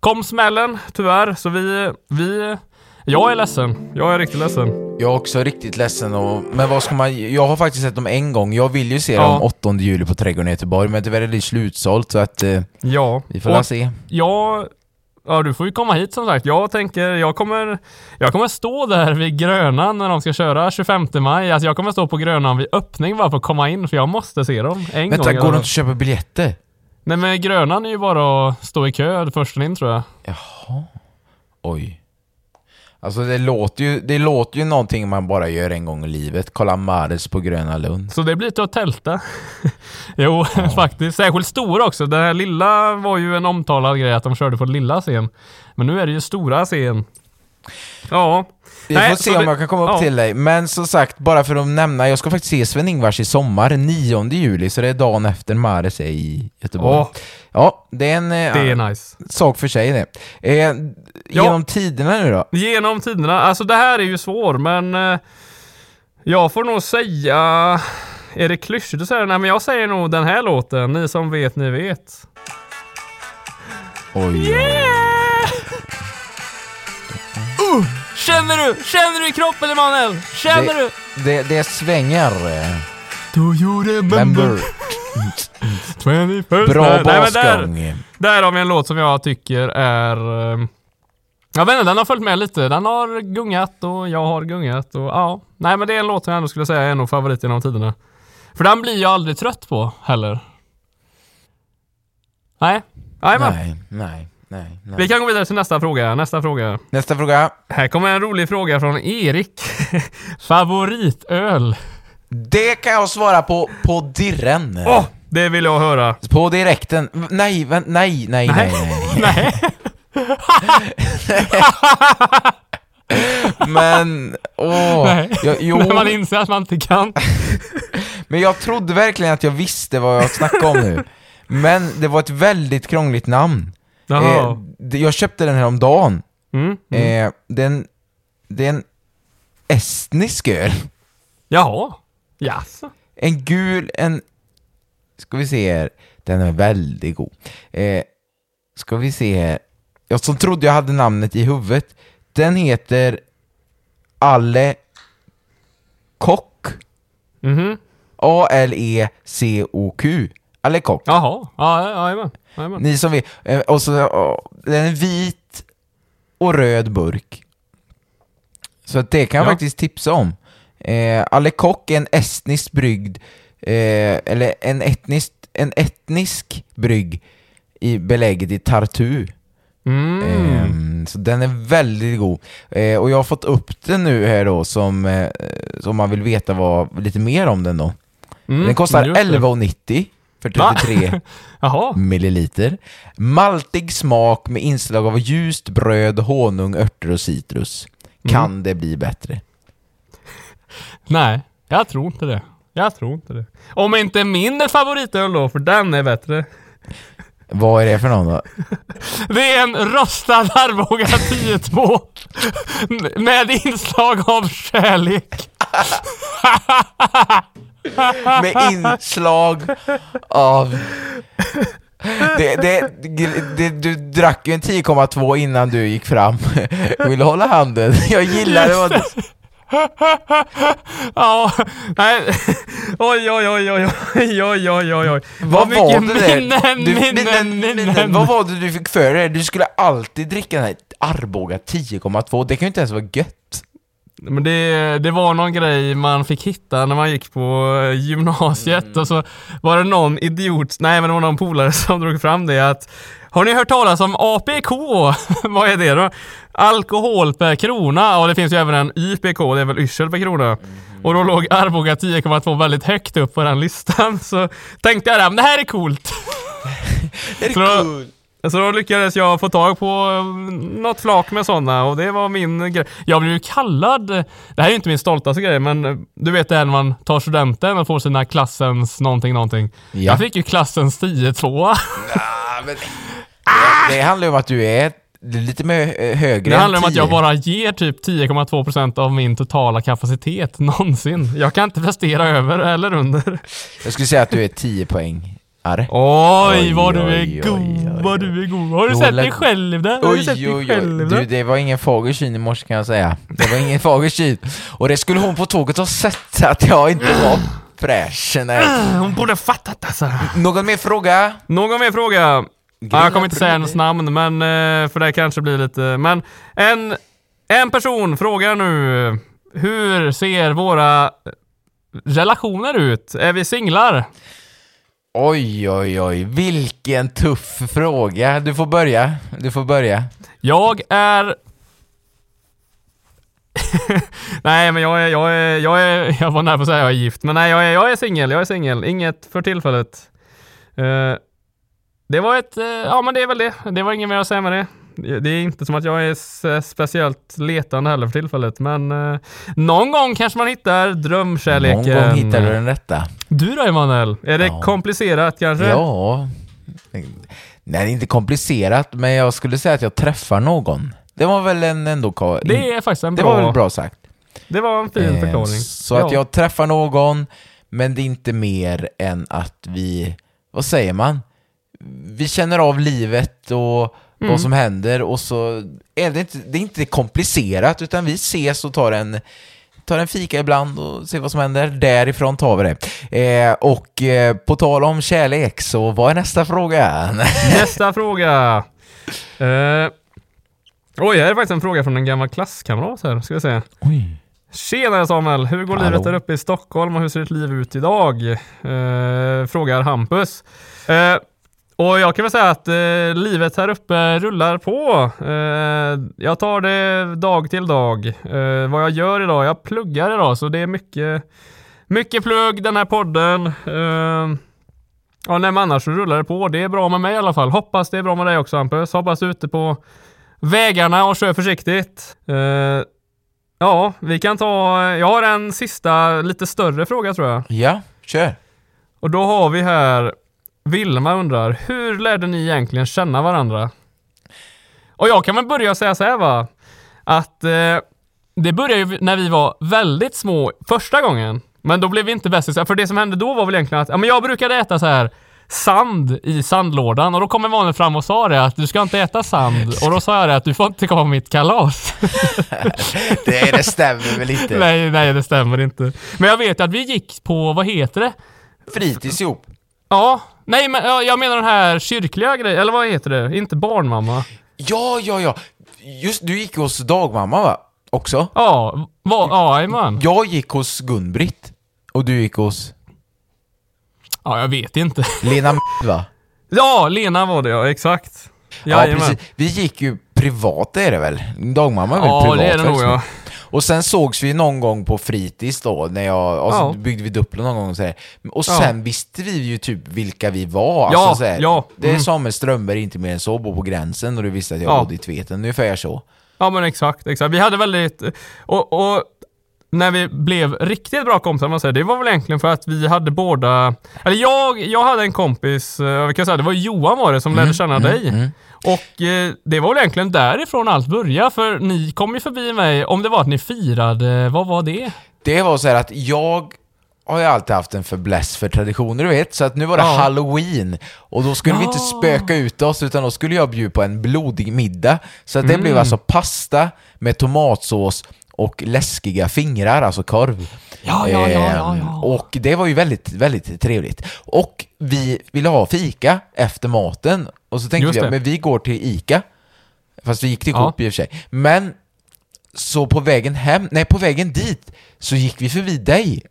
kom smällen tyvärr. Så vi, vi, jag är ledsen. Jag är riktigt ledsen. Jag är också riktigt ledsen och... Men vad ska man... Jag har faktiskt sett dem en gång. Jag vill ju se Ja. dem 8 juli på Trädgården i Göteborg, men tyvärr är det slutsålt så att... Eh, Ja. vi får Och se. Jag, ja du får ju komma hit som sagt. Jag tänker, jag kommer, jag kommer stå där vid Grönan när de ska köra 25 maj. Alltså jag kommer stå på Grönan vid öppning bara för att komma in för jag måste se dem en Vänta, gång. går fall. inte att köpa biljetter? Nej men Grönan är ju bara att stå i kö först in tror jag. Jaha. Oj. Alltså det låter ju, det låter ju någonting man bara gör en gång i livet. Kolla Mares på Gröna Lund. Så det blir till att tälta. jo, faktiskt. Särskilt stora också. Den här lilla var ju en omtalad grej att de körde på lilla scen. Men nu är det ju stora scen. Ja. Vi Nej, får se om det- jag kan komma upp ja. till dig. Men som sagt, bara för att nämna, jag ska faktiskt se Sven-Ingvars i sommar, 9 juli, så det är dagen efter Mares i Göteborg. Åh. Ja, det är en eh, Det är nice. sak för sig det. Eh, genom tiderna nu då? Genom tiderna. Alltså det här är ju svår men eh, jag får nog säga... Är det klyschigt att säga? Nej men jag säger nog den här låten. Ni som vet, ni vet. Oj, oj. Uh, känner du? Känner du i kroppen Emanuel? Känner du? Det, det svänger. eh. Do you remember Member. 21st Bra där, basgång. där har vi en låt som jag tycker är... eh, Jag vet inte, den har följt med lite. Den har gungat och jag har gungat och ja. Nej men det är en låt som jag ändå skulle säga är en av favorit genom tiderna. För den blir jag aldrig trött på heller. Nej. Men. Nej, nej. Nej, nej. Vi kan gå vidare till nästa fråga. Nästa fråga. Nästa fråga. Här kommer en rolig fråga från Erik. Favoritöl? Det kan jag svara på på dirren. Åh, det vill jag höra. På direkten. Nej, vänt, nej, nej, nej, nej. Men, åh. Nej. Jag, jo, När man inser att man inte kan. men jag trodde verkligen att jag visste vad jag snackade om nu. Men det var ett väldigt krångligt namn. Eh, jag köpte den här om dagen. Mm. Eh, den, det är en estnisk öl. Jaha. Jaså? En gul, en... Ska vi se här. Den är väldigt god. Eh, ska vi se här. Jag som trodde jag hade namnet i huvudet. Den heter Alle Kock. Mhm. A-L-E-C-O-Q. Alle Kock. Jaha. Ja. Ni som vet. Eh, och så, den är vit och röd burk. Så att det kan jag Ja. faktiskt tipsa om. Eh, Alle Kock är en estnisk brygd, eh, eller en etnisk, en etnisk brygg i beläget i Tartu. Mm. Ehm, så den är väldigt god. Eh, och jag har fått upp den nu här då som, eh, som man vill veta vad, lite mer om den då. Mm, Den kostar just det. 11,90 för Va? 33 Jaha. milliliter. Maltig smak med inslag av ljust bröd, honung, örter och citrus. Kan Mm. det bli bättre? Nej, jag tror inte det. Jag tror inte det. Om inte min favoritöl då, för den är bättre. Vad är det för någon då? Det är en rostad Arboga 10-2 med inslag av kärlek. Med inslag av... Det, det, det, du drack ju en 10,2 innan du gick fram. Vill du hålla handen? Jag gillar det. Vad- Ja, nej. Oj, oj, oj, oj, oj, oj, oj, oj, oj. Vad var det där? minnen, Du, minnen, minnen, minnen. minnen. Vad var det du fick för dig? Du skulle alltid dricka den här Arboga 10,2. Det kan ju inte ens vara gött. Men det, det var någon grej man fick hitta när man gick på eh, gymnasiet Mm. och så var det någon idiot, nej men det var någon polare som drog fram det att Har ni hört talas om APK? Vad är det då? Alkohol per krona och det finns ju även en YPK, det är väl yrsel per krona. Mm. Och då låg Arboga 10,2 väldigt högt upp på den listan så tänkte jag det här är coolt. Det är Så då- cool. Så då lyckades jag få tag på eh, något flak med sådana och det var min grej. Jag blev ju kallad, det här är ju inte min stoltaste grej men eh, du vet det här när man tar studenten och får sina klassens någonting någonting. Ja. Jag fick ju klassens 10-2. Ah, men, det, det handlar ju om att du är lite mer eh, högre Det handlar om att 10. jag bara ger typ 10,2% av min totala kapacitet någonsin. Jag kan inte prestera över eller under. Jag skulle säga att du är 10 poäng. Oj, Oj, vad du är god, vad du är god. Har du sett dig själv där? Har du sett dig själv där? Du, det var ingen fager syn i morse kan jag säga. Det var ingen fager syn. Och det skulle hon på tåget ha sett att jag inte var fräsch. Nej. Hon borde fattat alltså. Någon mer fråga? Någon mer fråga? Ja, jag kommer inte säga hennes namn, men eh, för det kanske blir lite... Men en, en person frågar nu. Hur ser våra relationer ut? Är vi singlar? Oj, oj, oj. Vilken tuff fråga. Du får börja. Du får börja. Jag är... nej, men jag är, jag är, jag är, jag var nära på att säga jag är gift, men nej, jag är, jag är singel, jag är singel. Inget för tillfället. Uh, det var ett, uh, ja men det är väl det. Det var inget mer att säga med det. Det är inte som att jag är speciellt letande heller för tillfället, men eh, någon gång kanske man hittar drömkärleken. Någon gång hittar du den rätta. Du då Emanuel? Är det Ja. komplicerat kanske? Ja. Nej, det är inte komplicerat, men jag skulle säga att jag träffar någon. Det var väl en ändå... Det är faktiskt en det bra, var väl bra sagt. Det var en fin Eh, förklaring. Så att Ja. jag träffar någon, men det är inte mer än att vi, vad säger man? Vi känner av livet och Mm. vad som händer och så är det inte, det är inte komplicerat utan vi ses och tar en, tar en fika ibland och ser vad som händer. Därifrån tar vi det. Eh, och eh, på tal om kärlek, så vad är nästa fråga? Nästa fråga. Eh, oj, här är faktiskt en fråga från en gammal klasskamrat här. Ska vi se. Oj. Tjenare Samuel! Hur går Hallå. livet där uppe i Stockholm och hur ser ditt liv ut idag? Eh, frågar Hampus. Eh, och jag kan väl säga att eh, livet här uppe rullar på. Eh, jag tar det dag till dag. Eh, vad jag gör idag, jag pluggar idag så det är mycket, mycket plugg den här podden. Eh, ja, nej, men annars så rullar det på. Det är bra med mig i alla fall. Hoppas det är bra med dig också Hampus. Hoppas du är ute på vägarna och kör försiktigt. Eh, ja, vi kan ta, jag har en sista lite större fråga tror jag. Ja, kör. Och då har vi här Vilma undrar, hur lärde ni egentligen känna varandra? Och jag kan väl börja säga så här va, att eh, det började ju när vi var väldigt små första gången. Men då blev vi inte bästisar, för det som hände då var väl egentligen att, ja men jag brukade äta så här sand i sandlådan och då kom en vanlig fram och sa det att du ska inte äta sand och då sa jag det att du får inte komma på mitt kalas. Det, det stämmer väl inte? nej, nej det stämmer inte. Men jag vet att vi gick på, vad heter det? Fritids ihop. Ja, nej men ja, jag menar den här kyrkliga grejen, eller vad heter det? Inte barnmamma. Ja, ja, ja. Just du gick hos dagmamma va? Också? Ja, vad, ja, jajamän. Jag gick hos Gun-Britt. Och du gick hos Ja, jag vet inte. Lena va? Ja, Lena var det ja, exakt. Ja, Jajamän. precis. Vi gick ju privat är det väl? Dagmamma är väl Ja, privat? det är det nog ja. Och sen sågs vi någon gång på fritids då, när jag, och så Ja. byggde vi Duplo någon gång och så här. Och Ja. sen visste vi ju typ vilka vi var. Ja, alltså, så här, ja, Det är mm. Samuel Strömberg, inte mer än så, bor på gränsen och du visste att jag Ja. bodde i Tveten, ungefär så. Ja men exakt, exakt. Vi hade väldigt, och, och när vi blev riktigt bra kompisar, man säger, det var väl egentligen för att vi hade båda, eller jag, jag hade en kompis, eh, vi kan säga det var Johan var det som Mm, lärde känna dig. Och eh, det var väl egentligen därifrån allt började, för ni kom ju förbi mig, om det var att ni firade, vad var det? Det var så här att jag har ju alltid haft en fäbless för traditioner, du vet. Så att nu var det Ja. halloween och då skulle vi inte Ja. spöka ut oss utan då skulle jag bjuda på en blodig middag. Så att det Mm. blev alltså pasta med tomatsås och läskiga fingrar, alltså korv. Ja, ja, ja, ja, ja. Ehm, Och det var ju väldigt, väldigt trevligt. Och vi ville ha fika efter maten och så tänkte Just vi, det. ja, men vi går till ICA. Fast vi gick till Ja. Coop i och för sig. Men så på vägen hem, nej på vägen dit, så gick vi förbi dig.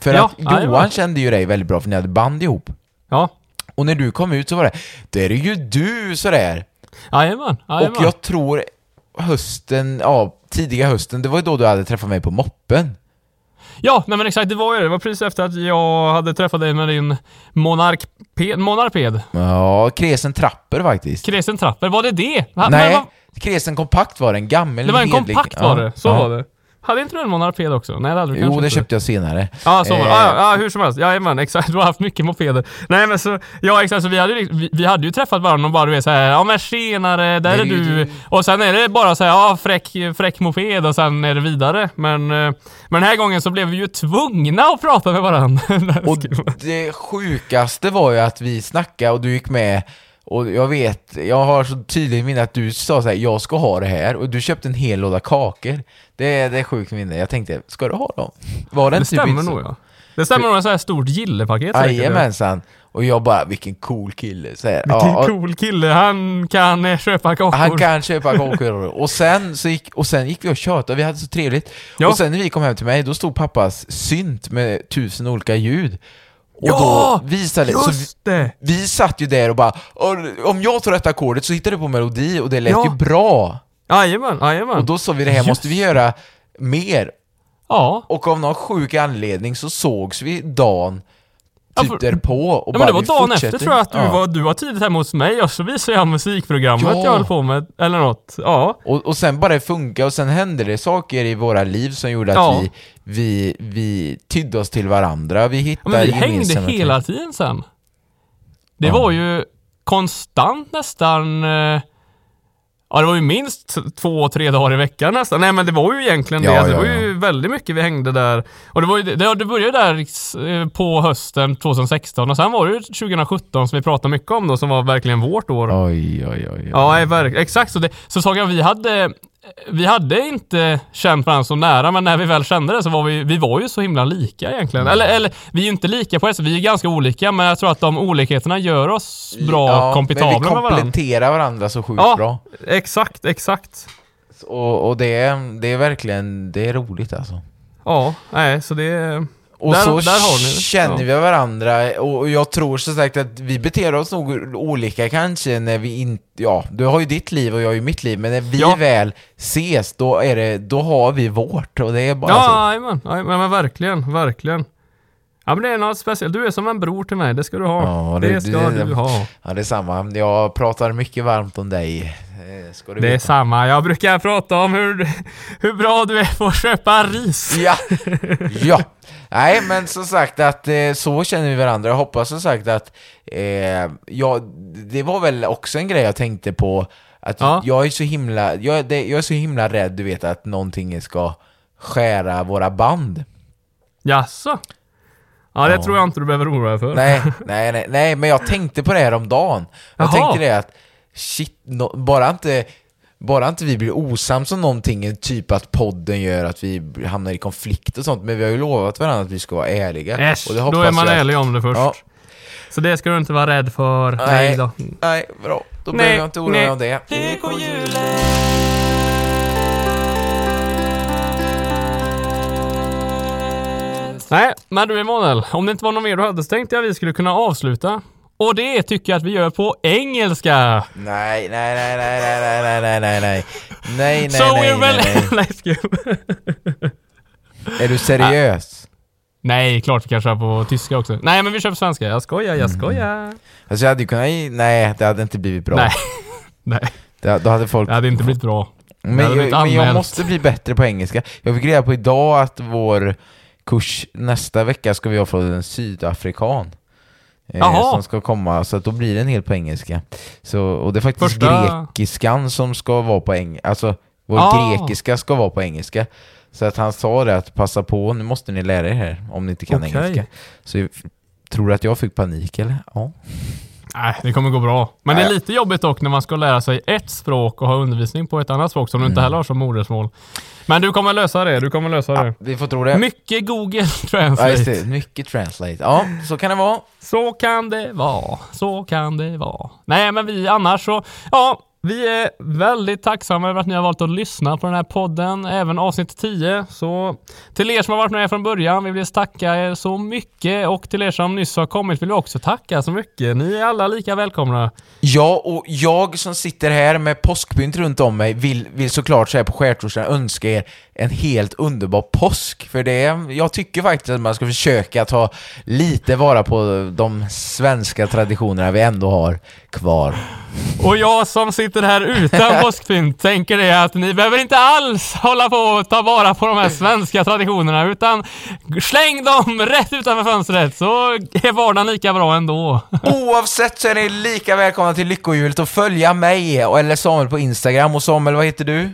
För Ja, att Johan jajamän. kände ju dig väldigt bra för ni hade band ihop. Ja, Och när du kom ut så var det, det är ju du sådär. jajamän, jajamän. Och jag tror hösten, ja tidiga hösten, det var ju då du hade träffat mig på moppen. Ja, nej men exakt, det var ju det. Det var precis efter att jag hade träffat dig med din monarkped, monarped. Ja, Kresen Trapper faktiskt. Kresen Trapper, var det det? Ha, men nej, vad- Kresen Kompakt var det, en gammal Det var en kompakt var det, så ja. var det. Hade inte du en monarped också? Nej det hade du Jo, det köpte jag senare. Ja, så var det. Eh, Ja, ja, hur som helst. Jajamän, exakt. Du har haft mycket mopeder. Nej men så, ja exakt, så vi hade, ju- vi, vi hade ju träffat varandra och bara du vet såhär, ja men tjenare, där är du- Och sen är det bara såhär, ja fräck, fräck moped och sen är det vidare. Men, eh, men den här gången så blev vi ju tvungna att prata med varandra. Och det sjukaste var ju att vi snackade och du gick med och jag vet, jag har så tydligt minne att du sa så här, jag ska ha det här och du köpte en hel låda kakor. Det är, det är sjukt minne. Jag tänkte, ska du ha dem? Var det, det typ stämmer nog ja. Det stämmer nog, en sån här stort gillepaket. Jajamensan. Och jag bara, vilken cool kille. Så här, Vilken ja, cool kille, han kan köpa kakor. Han kan köpa kakor. och, sen, så gick, och sen gick vi och tjötade, vi hade så trevligt. Ja. Och sen när vi kom hem till mig, då stod pappas synt med tusen olika ljud. Och Ja, då visade så vi, Just det! vi satt ju där och bara om jag tar rätta ackordet så hittar du på melodi och det lät Ja. ju bra. Jajamän, jajamän. Och då sa vi det här måste vi göra mer. Ja. Och av någon sjuk anledning så sågs vi dagen Ja, typ för- därpå och Ja, bara men det var dagen fortsätter. efter tror jag att du, Ja. var, du var tidigt hemma hos mig och så visade jag musikprogrammet Ja. jag höll på med, eller något. Ja. Och, och sen bara det funkade och sen hände det saker i våra liv som gjorde att Ja. vi, vi, vi tydde oss till varandra. Vi ja hittade men vi hängde hela tiden sen. Det Ja. var ju konstant nästan, eh, ja det var ju minst två, tre dagar i veckan nästan. Nej men det var ju egentligen det. Ja, Alltså, ja, det var ju väldigt mycket vi hängde där. Och det var ju, det, det började där eh, på hösten 2016 och sen var det ju 2017 som vi pratade mycket om då som var verkligen vårt år. Oj, oj, oj. oj. Ja. Exakt så. Det, så sa jag, vi hade, vi hade inte känt varandra så nära, men när vi väl kände det så var vi, vi var ju så himla lika egentligen. Mm. Eller, eller vi är ju inte lika på ett sätt, vi är ganska olika, men jag tror att de olikheterna gör oss bra Ja, vi med varandra. kompletterar varandra så sjukt Ja, bra. exakt, exakt. Och, och det, är, det är verkligen, det är roligt alltså. Ja, nej, så det... Och Där- så där känner vi varandra och jag tror som sagt att vi beter oss nog olika kanske när vi inte, ja, du har ju ditt liv och jag har ju mitt liv, men när vi Ja. väl ses då är det, då har vi vårt och det är bara så. Ja, jajamän. Jajamän, men verkligen, verkligen. Ja men det är något speciellt. Du är som en bror till mig, det ska du ha. Ja, det, det- ska det- du ha. Ja, det är samma. Jag pratar mycket varmt om dig. eh, Ska du Det är veta. samma. Jag brukar prata om hur, hur bra du är på att köpa ris. Ja, ja. Nej, men som sagt att eh, så känner vi varandra. Jag hoppas som sagt att, eh, ja, det var väl också en grej jag tänkte på, att Ja. jag är så himla, jag, det, jag är så himla rädd, du vet, att någonting ska skära våra band. Jaså? Ja, det Ja. tror jag inte du behöver oroa dig för. Nej, nej, nej, nej, men jag tänkte på det här om dagen. Jag Jaha. tänkte det att, shit, no, bara inte bara inte vi blir osams om någonting, typ att podden gör att vi hamnar i konflikt och sånt, men vi har ju lovat varandra att vi ska vara ärliga. Äsch, Och det då är man jag att- ärlig om det först. Ja. Så det ska du inte vara rädd för. Nej, Nej, då. nej, bra. Då Nej, behöver jag inte oroa mig nej. om det. Nej, men du Emanuel, om det inte var något mer du hade så tänkte jag vi skulle kunna avsluta. Och det tycker jag att vi gör på engelska. Nej, nej, nej, nej, nej, nej, nej, nej, nej, nej. Nej, nej, so nej, nej, nej. Nej, skruv. Är du seriös? Nej, klart vi kan köra på tyska också. Nej, men vi kör på svenska. Jag skojar, jag skojar. Alltså jag hade ju kunnat... Nej, det hade inte blivit bra. Nej. Nej, Det, då hade folk... det hade inte blivit bra. Men, jag, men jag anmält. måste bli bättre på engelska. Jag fick reda på idag att vår kurs nästa vecka ska vi ha från en sydafrikan. Eh, Jaha. som ska komma, så att då blir den helt på engelska. Så, och det är faktiskt Första- grekiskan som ska vara på engelska. Alltså, vår Ah. grekiska ska vara på engelska. Så att han sa det att passa på, nu måste ni lära er här om ni inte kan Okej. engelska. Så jag- tror du att jag fick panik eller? Ja. Nej, det kommer gå bra. Men det är Nej. lite jobbigt dock när man ska lära sig ett språk och ha undervisning på ett annat språk som du Mm. inte heller har som modersmål. Men du kommer lösa det, du kommer lösa ja, det. vi får tro det. Mycket Google Ja, Translate. just det. Mycket translate. Ja, så kan det vara. Så kan det vara, så kan det vara. Nej, men vi annars så, ja, vi är väldigt tacksamma över att ni har valt att lyssna på den här podden, även avsnitt 10. Så till er som har varit med från början, vi vill tacka er så mycket och till er som nyss har kommit vill vi också tacka så mycket. Ni är alla lika välkomna. Ja, och jag som sitter här med påskpynt runt om mig vill, vill såklart så här på skärtorsdagen önska er en helt underbar påsk. För det, jag tycker faktiskt att man ska försöka ta lite vara på de svenska traditionerna vi ändå har kvar. Och jag som sitter här utan påskpynt tänker det att ni behöver inte alls hålla på och ta vara på de här svenska traditionerna utan släng dem rätt utanför fönstret så är vardagen lika bra ändå. Oavsett så är ni lika välkomna till Lyckohjulet och följa mig eller Samuel på Instagram. Och Samuel, vad heter du?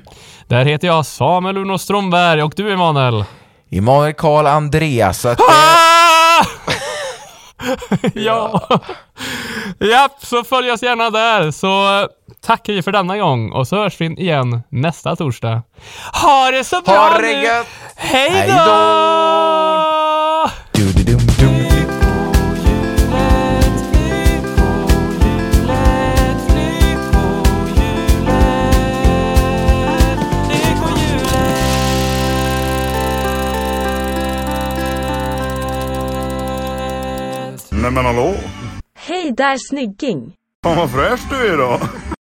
Där heter jag Samuel Uno Strömberg och du Emanuel. Emanuel Karl Andreas. Så att, Ah! ja. Japp, så följ oss gärna där så eh, tackar vi för denna gång och så hörs vi igen nästa torsdag. Ha det så bra ha det nu! Hej då! Hallå? Hej där snygging! Fan vad fräsch du är idag.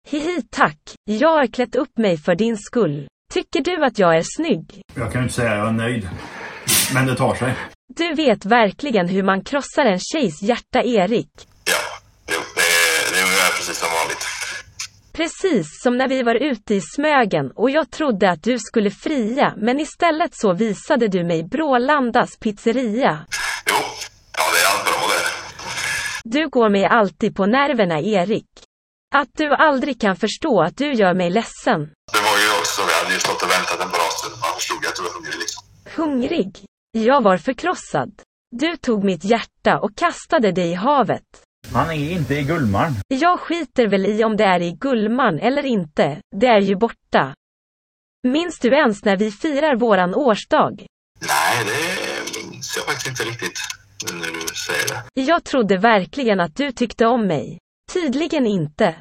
Hihi tack, jag har klätt upp mig för din skull. Tycker du att jag är snygg? Jag kan inte säga jag är nöjd. Men det tar sig. Du vet verkligen hur man krossar en tjejs hjärta, Erik. Ja, det är, det är precis som vanligt. Precis som när vi var ute i Smögen och jag trodde att du skulle fria, men istället så visade du mig Brålandas pizzeria. Jo, ja det är allt bra det. Du går mig alltid på nerverna, Erik. Att du aldrig kan förstå att du gör mig ledsen. Det var ju också, vi hade ju stått och väntat en bra stund. Man förstod att du var hungrig liksom. Hungrig. Jag var förkrossad. Du tog mitt hjärta och kastade det i havet. Han är inte i Gullmarn. Jag skiter väl i om det är i Gullman eller inte, det är ju borta. Minns du ens när vi firar våran årsdag? Nej, det minns jag faktiskt inte riktigt nu när du säger det. Jag trodde verkligen att du tyckte om mig. Tydligen inte.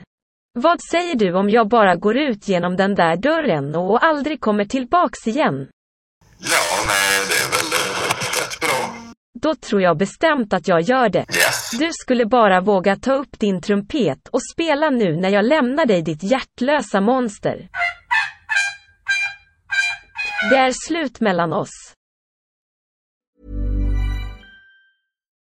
Vad säger du om jag bara går ut genom den där dörren och aldrig kommer tillbaks igen? Ja, nej, det är väl eh, rätt bra. Då tror jag bestämt att jag gör det. Du skulle bara våga ta upp din trumpet och spela nu när jag lämnar dig ditt hjärtlösa monster. Det är slut mellan oss.